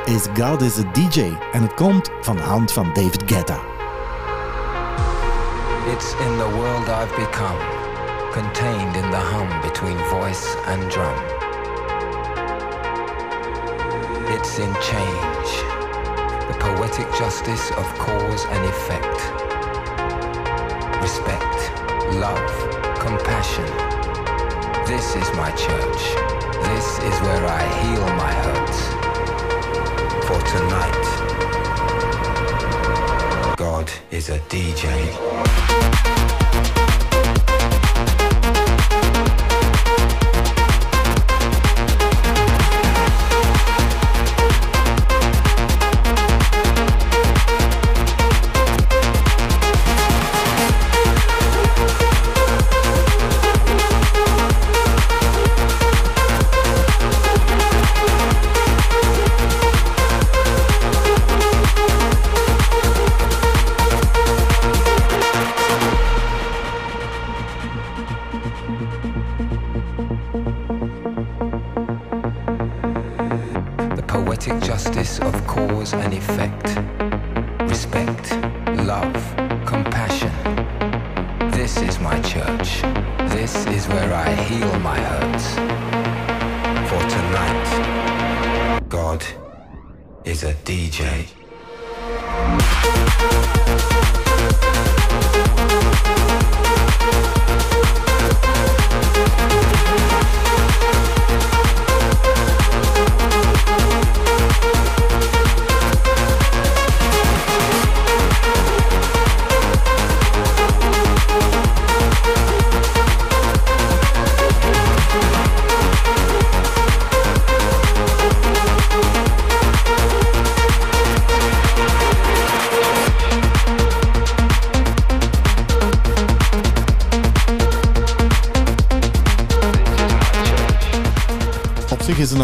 is God is a DJ. En het komt van de hand van David Guetta.
It's in the world I've become, contained in the hum between voice and drum. It's in change, the poetic justice of cause and effect. Love, compassion. This is my church. This is where I heal my hurts. For tonight, God is a DJ.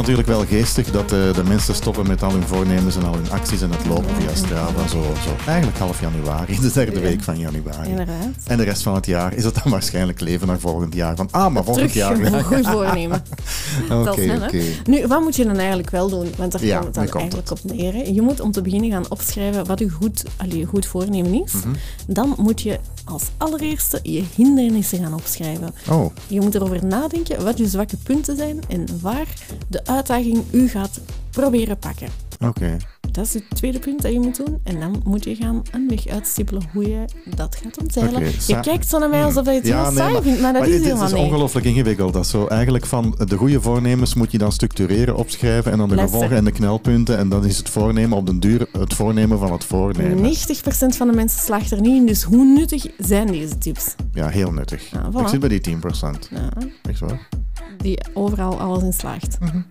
Natuurlijk wel geestig dat eh, de mensen stoppen met al hun voornemens en al hun acties en het lopen via Strava. Zo, zo. Eigenlijk half januari, (laughs) de derde week van januari.
Inderdaad.
En de rest van het jaar is het dan waarschijnlijk leven naar volgend jaar. Van, ah, maar volgend
Terug
jaar.
een goed voornemen. (laughs)
Oké.
Nu, wat moet je dan eigenlijk wel doen? Want daar
Ja,
komt het dan
komt
eigenlijk op neer. hè. Je moet om te beginnen gaan opschrijven wat je goed, allee, goed voornemen is.
Mhm.
Dan moet je als allereerste je hindernissen gaan opschrijven.
Oh,
Je moet erover nadenken wat je zwakke punten zijn en waar de uitdaging u gaat proberen pakken.
oké.
Dat is het tweede punt dat je moet doen. En dan moet je gaan een weg uitstippelen hoe je dat gaat omzeilen. Je kijkt zo naar mij alsof je het heel saai
maar,
vindt, maar dat
maar
is
dit
helemaal
is
niet.
ongelooflijk ingewikkeld. Dat is zo eigenlijk van de goede voornemens moet je dan structureren, opschrijven en dan de gevolgen en de knelpunten. En dan is het voornemen op den duur het voornemen van het voornemen.
90% van de mensen slaagt er niet in, dus hoe nuttig zijn deze tips?
Ja, heel nuttig.
Ja, voilà.
Ik zit bij die 10%.
Ja,
Echt waar?
Die overal alles in slaagt.
Mhm.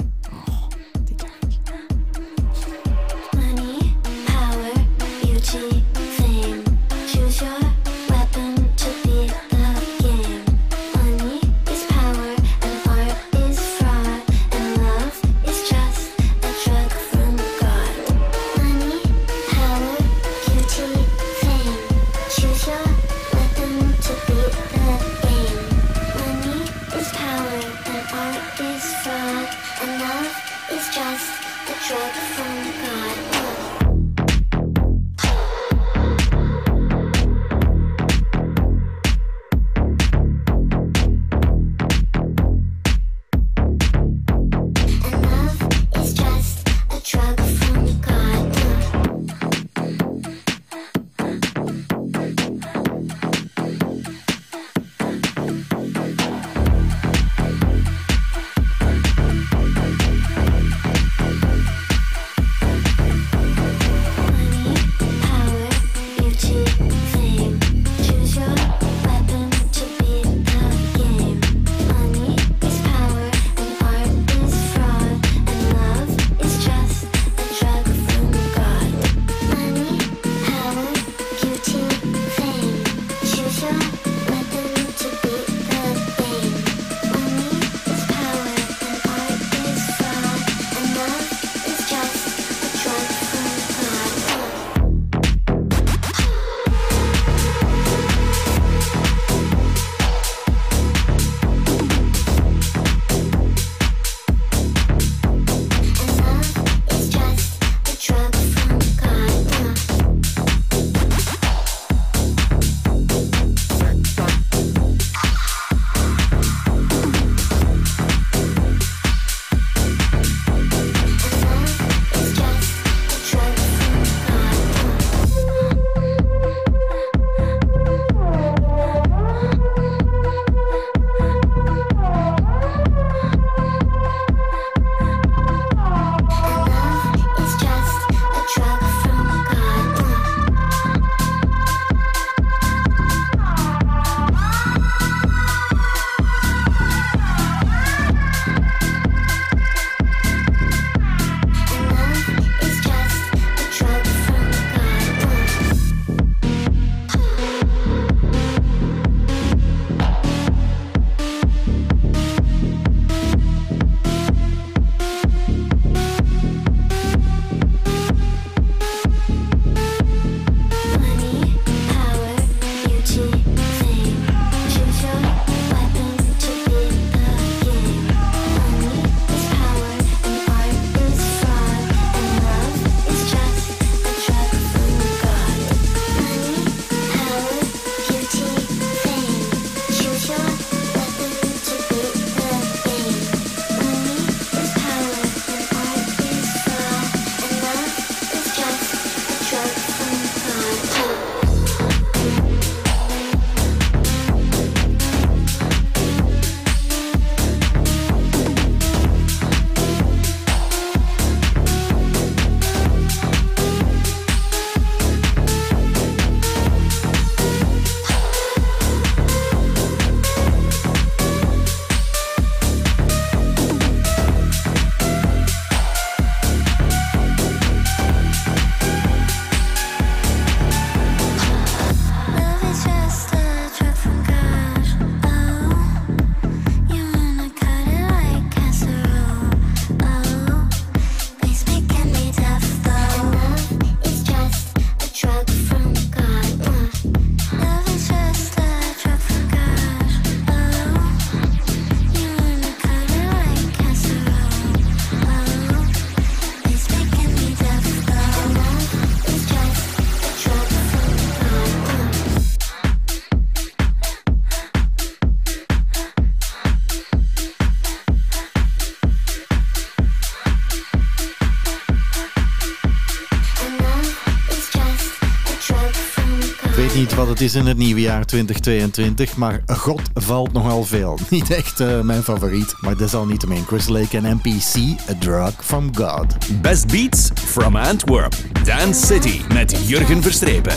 Het is in het nieuwe jaar 2022, maar God valt nogal veel. (laughs) Niet echt eh, mijn favoriet, maar desalniettemin Chris Lake en NPC, A Drug from God.
Best Beats from Antwerp. Dance City met Jurgen Verstrepen.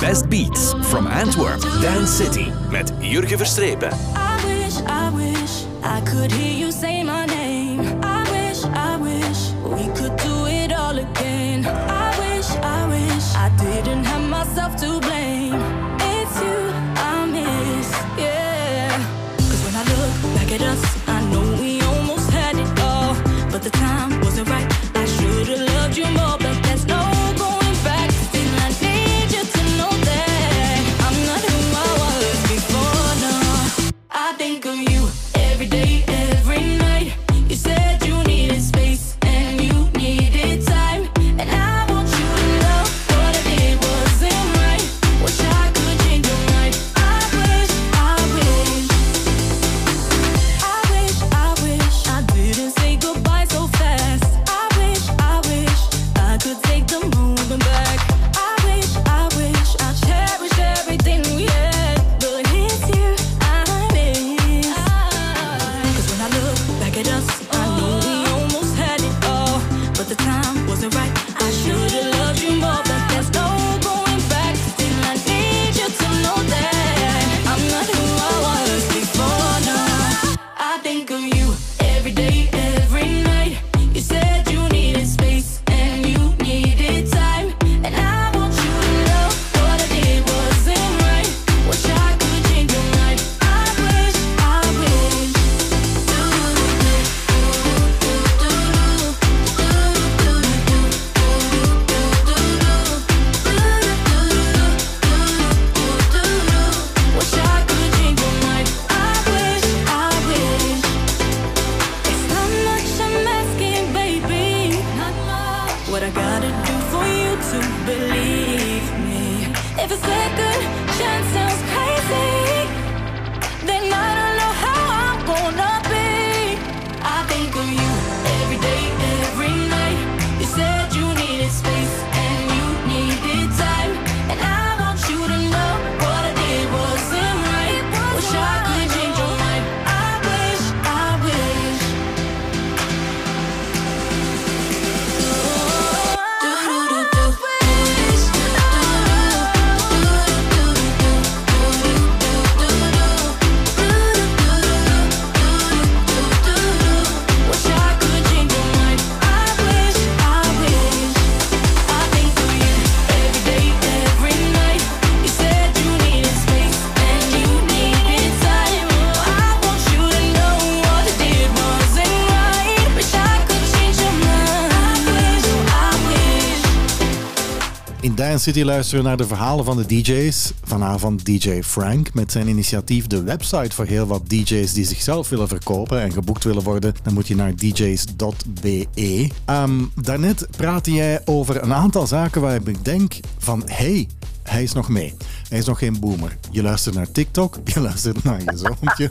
Best Beats from Antwerp. Dance City met Jurgen Verstrepen.
I wish, I wish I could hear you say have to
Dance City luisteren naar de verhalen van de DJ's. Vanavond DJ Frank met zijn initiatief de website voor heel wat DJ's die zichzelf willen verkopen en geboekt willen worden. Dan moet je naar dj's.be. Ehm daarnet praatte jij over een aantal zaken waar ik denk van hey, hij is nog mee. Hij is nog geen boomer. Je luistert naar TikTok, (laughs) je luistert naar je zoontje,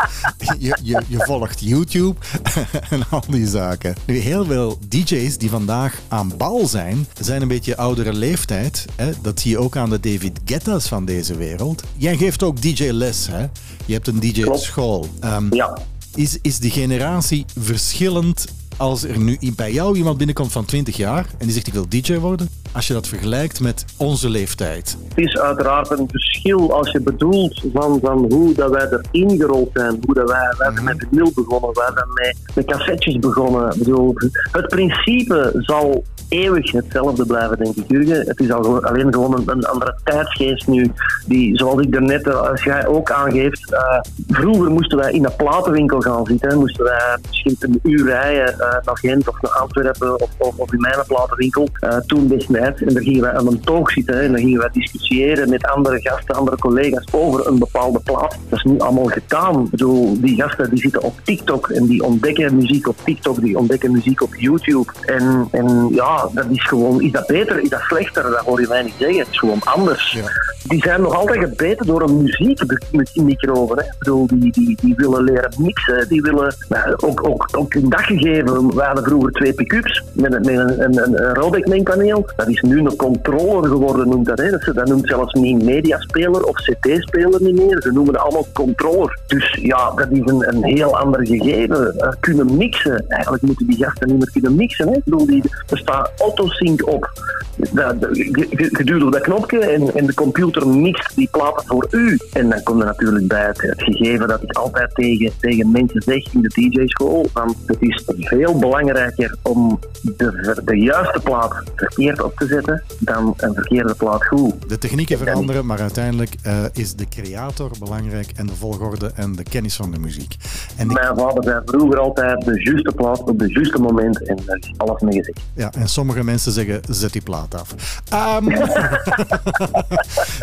je, je, je volgt YouTube (laughs) en al die zaken. Nu, heel veel DJ's die vandaag aan bal zijn, zijn een beetje oudere leeftijd. Hè? Dat zie je ook aan de David Guetta's van deze wereld. Jij geeft ook DJ-les, hè? Je hebt een DJ-school.
ja.
Is, is die generatie verschillend als er nu bij jou iemand binnenkomt van 20 jaar en die zegt ik wil DJ worden? Als je dat vergelijkt met onze leeftijd.
Het is uiteraard een verschil als je bedoelt van, van hoe dat wij er ingerold zijn. Hoe dat wij, wij zijn met vinyl begonnen, wij zijn met, met cassettes begonnen. Ik bedoel, het principe zal eeuwig hetzelfde blijven, denk ik, Jurgen. Het is al alleen gewoon een, een andere tijdsgeest nu. Die, zoals ik daarnet, eh, als jij ook aangeeft, eh, vroeger moesten wij in een platenwinkel gaan zitten. Moesten wij misschien een uur rijden eh, naar Gent of naar Antwerpen of, of, of in mijn platenwinkel. eh, toen En dan gingen wij aan een toog zitten hè, en dan gingen wij discussiëren met andere gasten, andere collega's over een bepaalde plaat. Dat is nu allemaal gedaan. Ik bedoel, die gasten die zitten op TikTok en die ontdekken muziek op TikTok, die ontdekken muziek op YouTube. En, en ja, dat is gewoon, is dat beter, is dat slechter? Dat hoor je mij niet zeggen. Het is gewoon anders. die zijn nog altijd gebeten door een muziekmicroben. Hè. Ik bedoel, die, die, die willen leren mixen, die willen nou, ook, ook, ook een dag gegeven. We hadden vroeger twee pick-ups met, een- met een, een, een. Dat is nu een controller geworden, noemt dat. Hè. Ze- dat noemt zelfs niet mediaspeler of CT-speler niet meer. Ze noemen het allemaal controller. Dus ja, dat is een, een heel ander gegeven. Eh, kunnen mixen. Eigenlijk moeten die gasten niet meer kunnen mixen. Hè. Ik bedoel, die, er staat autosync op. Dat, op dat knopje en, de computer mixt die platen voor u. En dan komt er natuurlijk bij het, gegeven dat ik altijd tegen, tegen mensen zeg in de DJ-school. van Het is veel belangrijker om de, de juiste plaat verkeerd op te zetten dan een verkeerde plaat goed.
De technieken veranderen, maar uiteindelijk eh, is de creator belangrijk en de volgorde en de kennis van de muziek. En ik-
Mijn vader zei vroeger altijd de juiste plaat op de juiste moment en daar is alles mee gezegd.
Ja, en sommige mensen zeggen, zet die plaat af. Ehm, (laughs)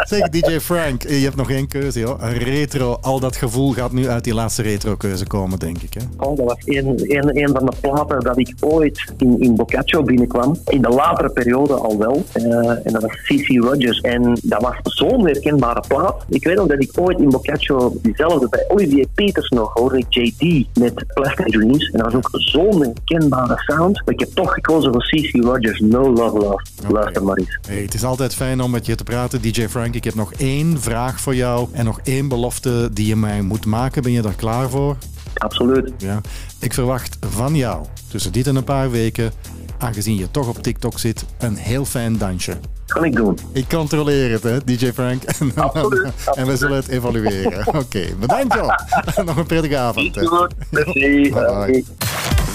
zeg, DJ Frank, je hebt nog één keuze. Joh. Retro, al dat gevoel gaat nu uit die laatste retro-keuze komen, denk ik. Hè?
Oh, dat was een, een, een van de platen dat ik ooit in, in Boccaccio binnenkwam. In de latere periode al wel. Eh, en dat was C.C. Rogers. En dat was zo'n herkenbare plaat. Ik weet nog dat ik ooit in Boccaccio diezelfde bij Olivier Peters nog hoorde. JD met Plastic Dreams. En dat was ook zo'n herkenbare sound. Maar ik heb toch gekozen voor C.C. Rogers. No Love Love. Luister maar eens.
Hey, het is altijd fijn om met je te praten, DJ Frank. Ik heb nog één vraag voor jou en nog één belofte die je mij moet maken. Ben je daar klaar voor?
Absoluut.
Ja. Ik verwacht van jou, tussen dit en een paar weken, aangezien je toch op TikTok zit, een heel fijn dansje.
Kan ik doen.
Ik controleer het, hè, DJ Frank. (laughs)
Absoluut,
en we zullen het evalueren. (laughs) Oké, bedankt joh. (laughs) Nog een prettige avond. hè.
Merci.
Bye bye.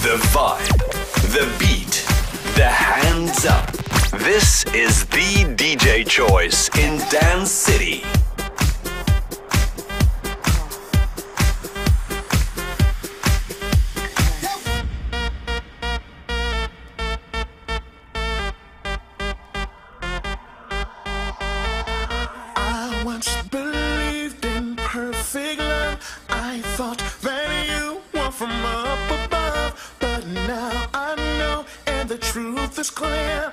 The vibe, the beat, the hands up. This is the DJ choice in Dance City.
Is clear.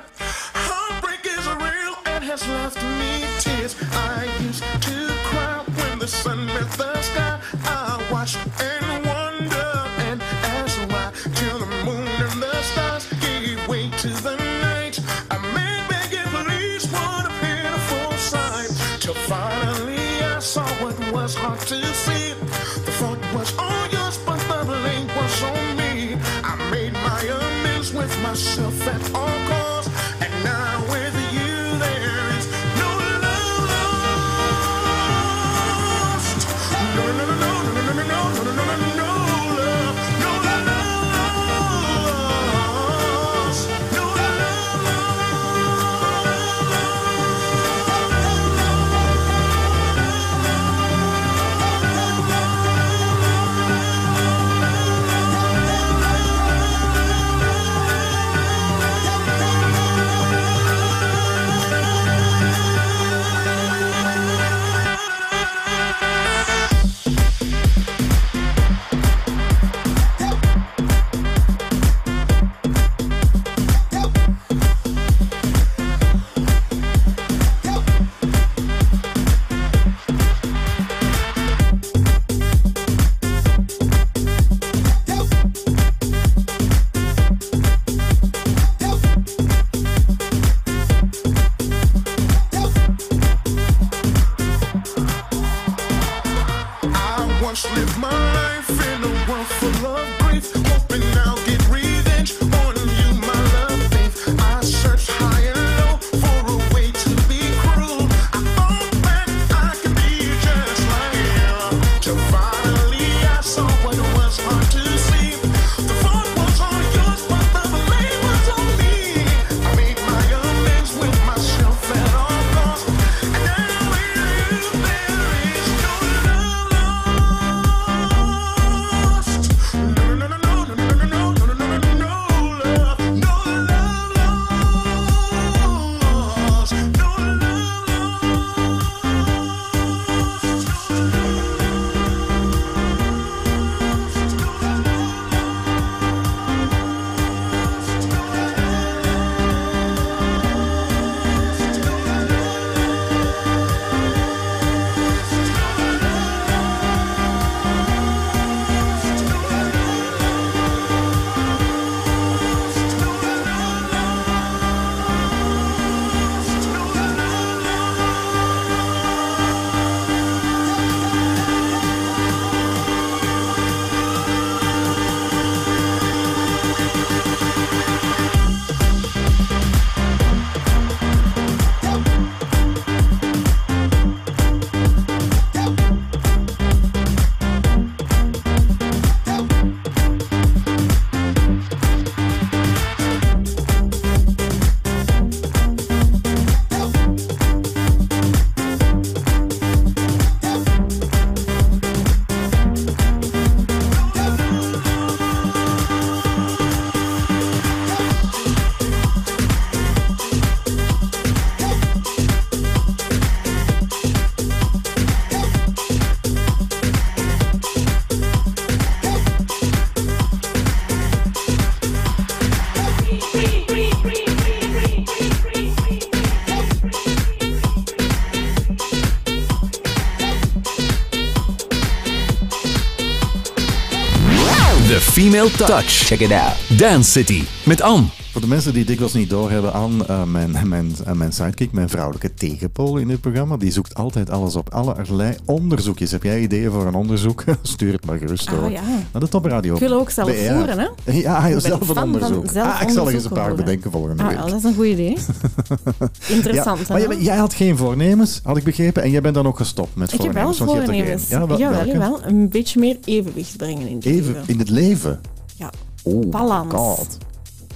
Heartbreak is real and has left me tears. I used to cry when the sun met the sky. I watched and wondered and asked why. Till the moon and the stars gave way to the night. I made begging please, what a pitiful sight. Till finally I saw what was hard to see. Myself at all costs.
Female touch. Check it out. Dance City met Anne.
Voor de mensen die dikwijls niet doorhebben aan eh, mijn, (laughs) mijn, eh, mijn sidekick, mijn vrouwelijke tegenpool in dit programma, die zoekt altijd alles op. Allerlei onderzoekjes. Heb jij ideeën voor een onderzoek? (laughs) Stuur het maar gerust
Ah,
door.
ja.
Naar de Top Radio.
Ik wil ook zelf
BR.
voeren, hè? (laughs)
Ja,
Ik
zelf een onderzoek.
zelf
ah, ik zal er eens een paar
voeren.
bedenken volgende
Ah,
week.
dat is een goed idee. Interessant,
Ja, maar jij, jij had geen voornemens, had ik begrepen, en jij bent dan ook gestopt met
Ik heb wel
voornemens.
voornemens.
Ja, wel-
jawel. Een beetje meer evenwicht brengen in het
Even
leven.
in het leven.
Ja.
Oh,
Balans.
God.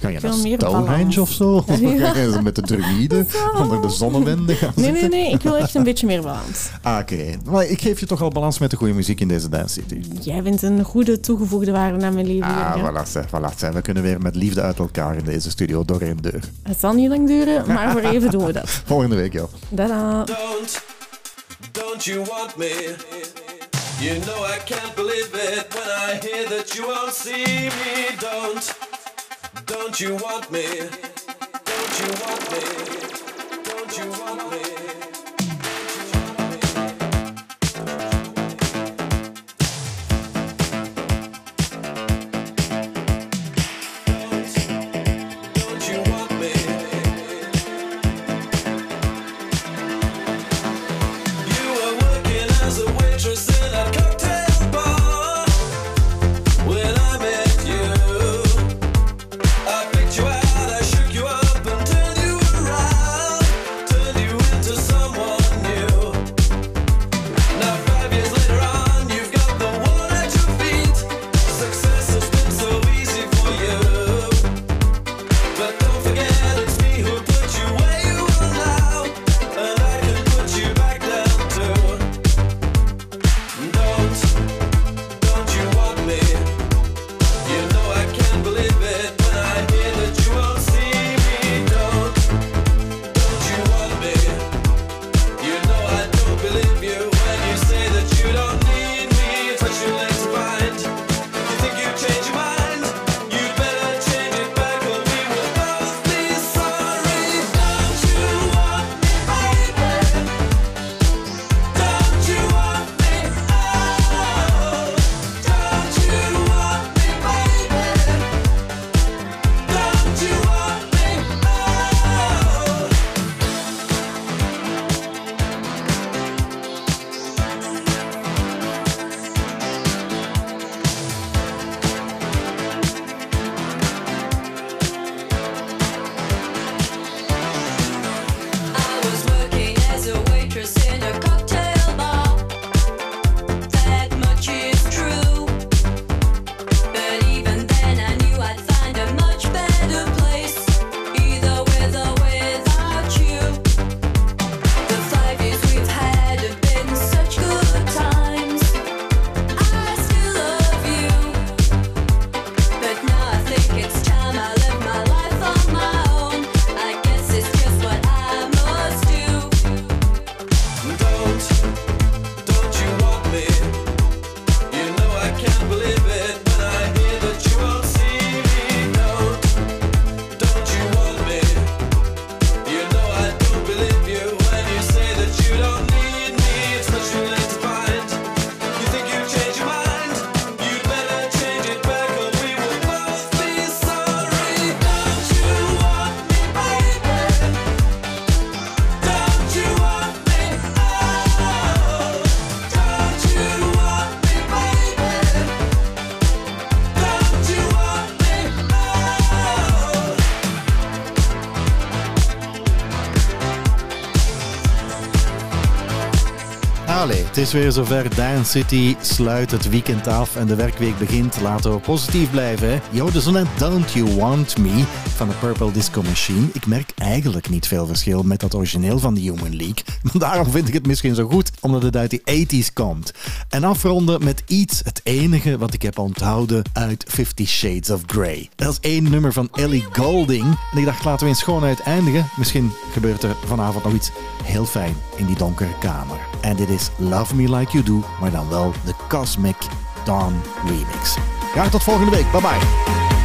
Ga je
Veel
naar
meer
Stonehenge of zo? Of (laughs)
Ja. (laughs)
ga je met de druïden (laughs) onder de zonnewende gaan
Nee, nee,
zitten?
nee. Ik wil echt een beetje meer balans.
Ah, Oké, maar ik geef je toch al balans met de goede muziek in deze Dance City.
Jij bent een goede toegevoegde waarde naar mijn leven.
Ah,
Jurgen.
voilà, zeg, voilà, zeg. We kunnen weer met liefde uit elkaar in deze studio door één deur.
Het zal niet lang duren, maar voor even doen we dat.
Volgende week, joh.
Dada.
Don't, don't you want me? You know I can't believe it when I hear that you won't see me. Don't, don't you want me? Don't you want me? Don't you want me?
Het is weer zover. Dance City sluit het weekend af en de werkweek begint. Laten we positief blijven. Yo, dus net Don't You Want Me van de Purple Disco Machine. Ik merk eigenlijk niet veel verschil met dat origineel van de Human League. (laughs) Maar daarom vind ik het misschien zo goed, omdat het uit de 80s komt. En afronden met iets, het enige wat ik heb onthouden uit Fifty Shades of Grey. Dat is één nummer van Ellie Goulding. En ik dacht, laten we in schoonheid eindigen. Misschien gebeurt er vanavond nog iets heel fijn in die donkere kamer. En dit is Love Me Like You Do, maar dan wel de Cosmic Dawn remix. Graag tot volgende week. Bye bye.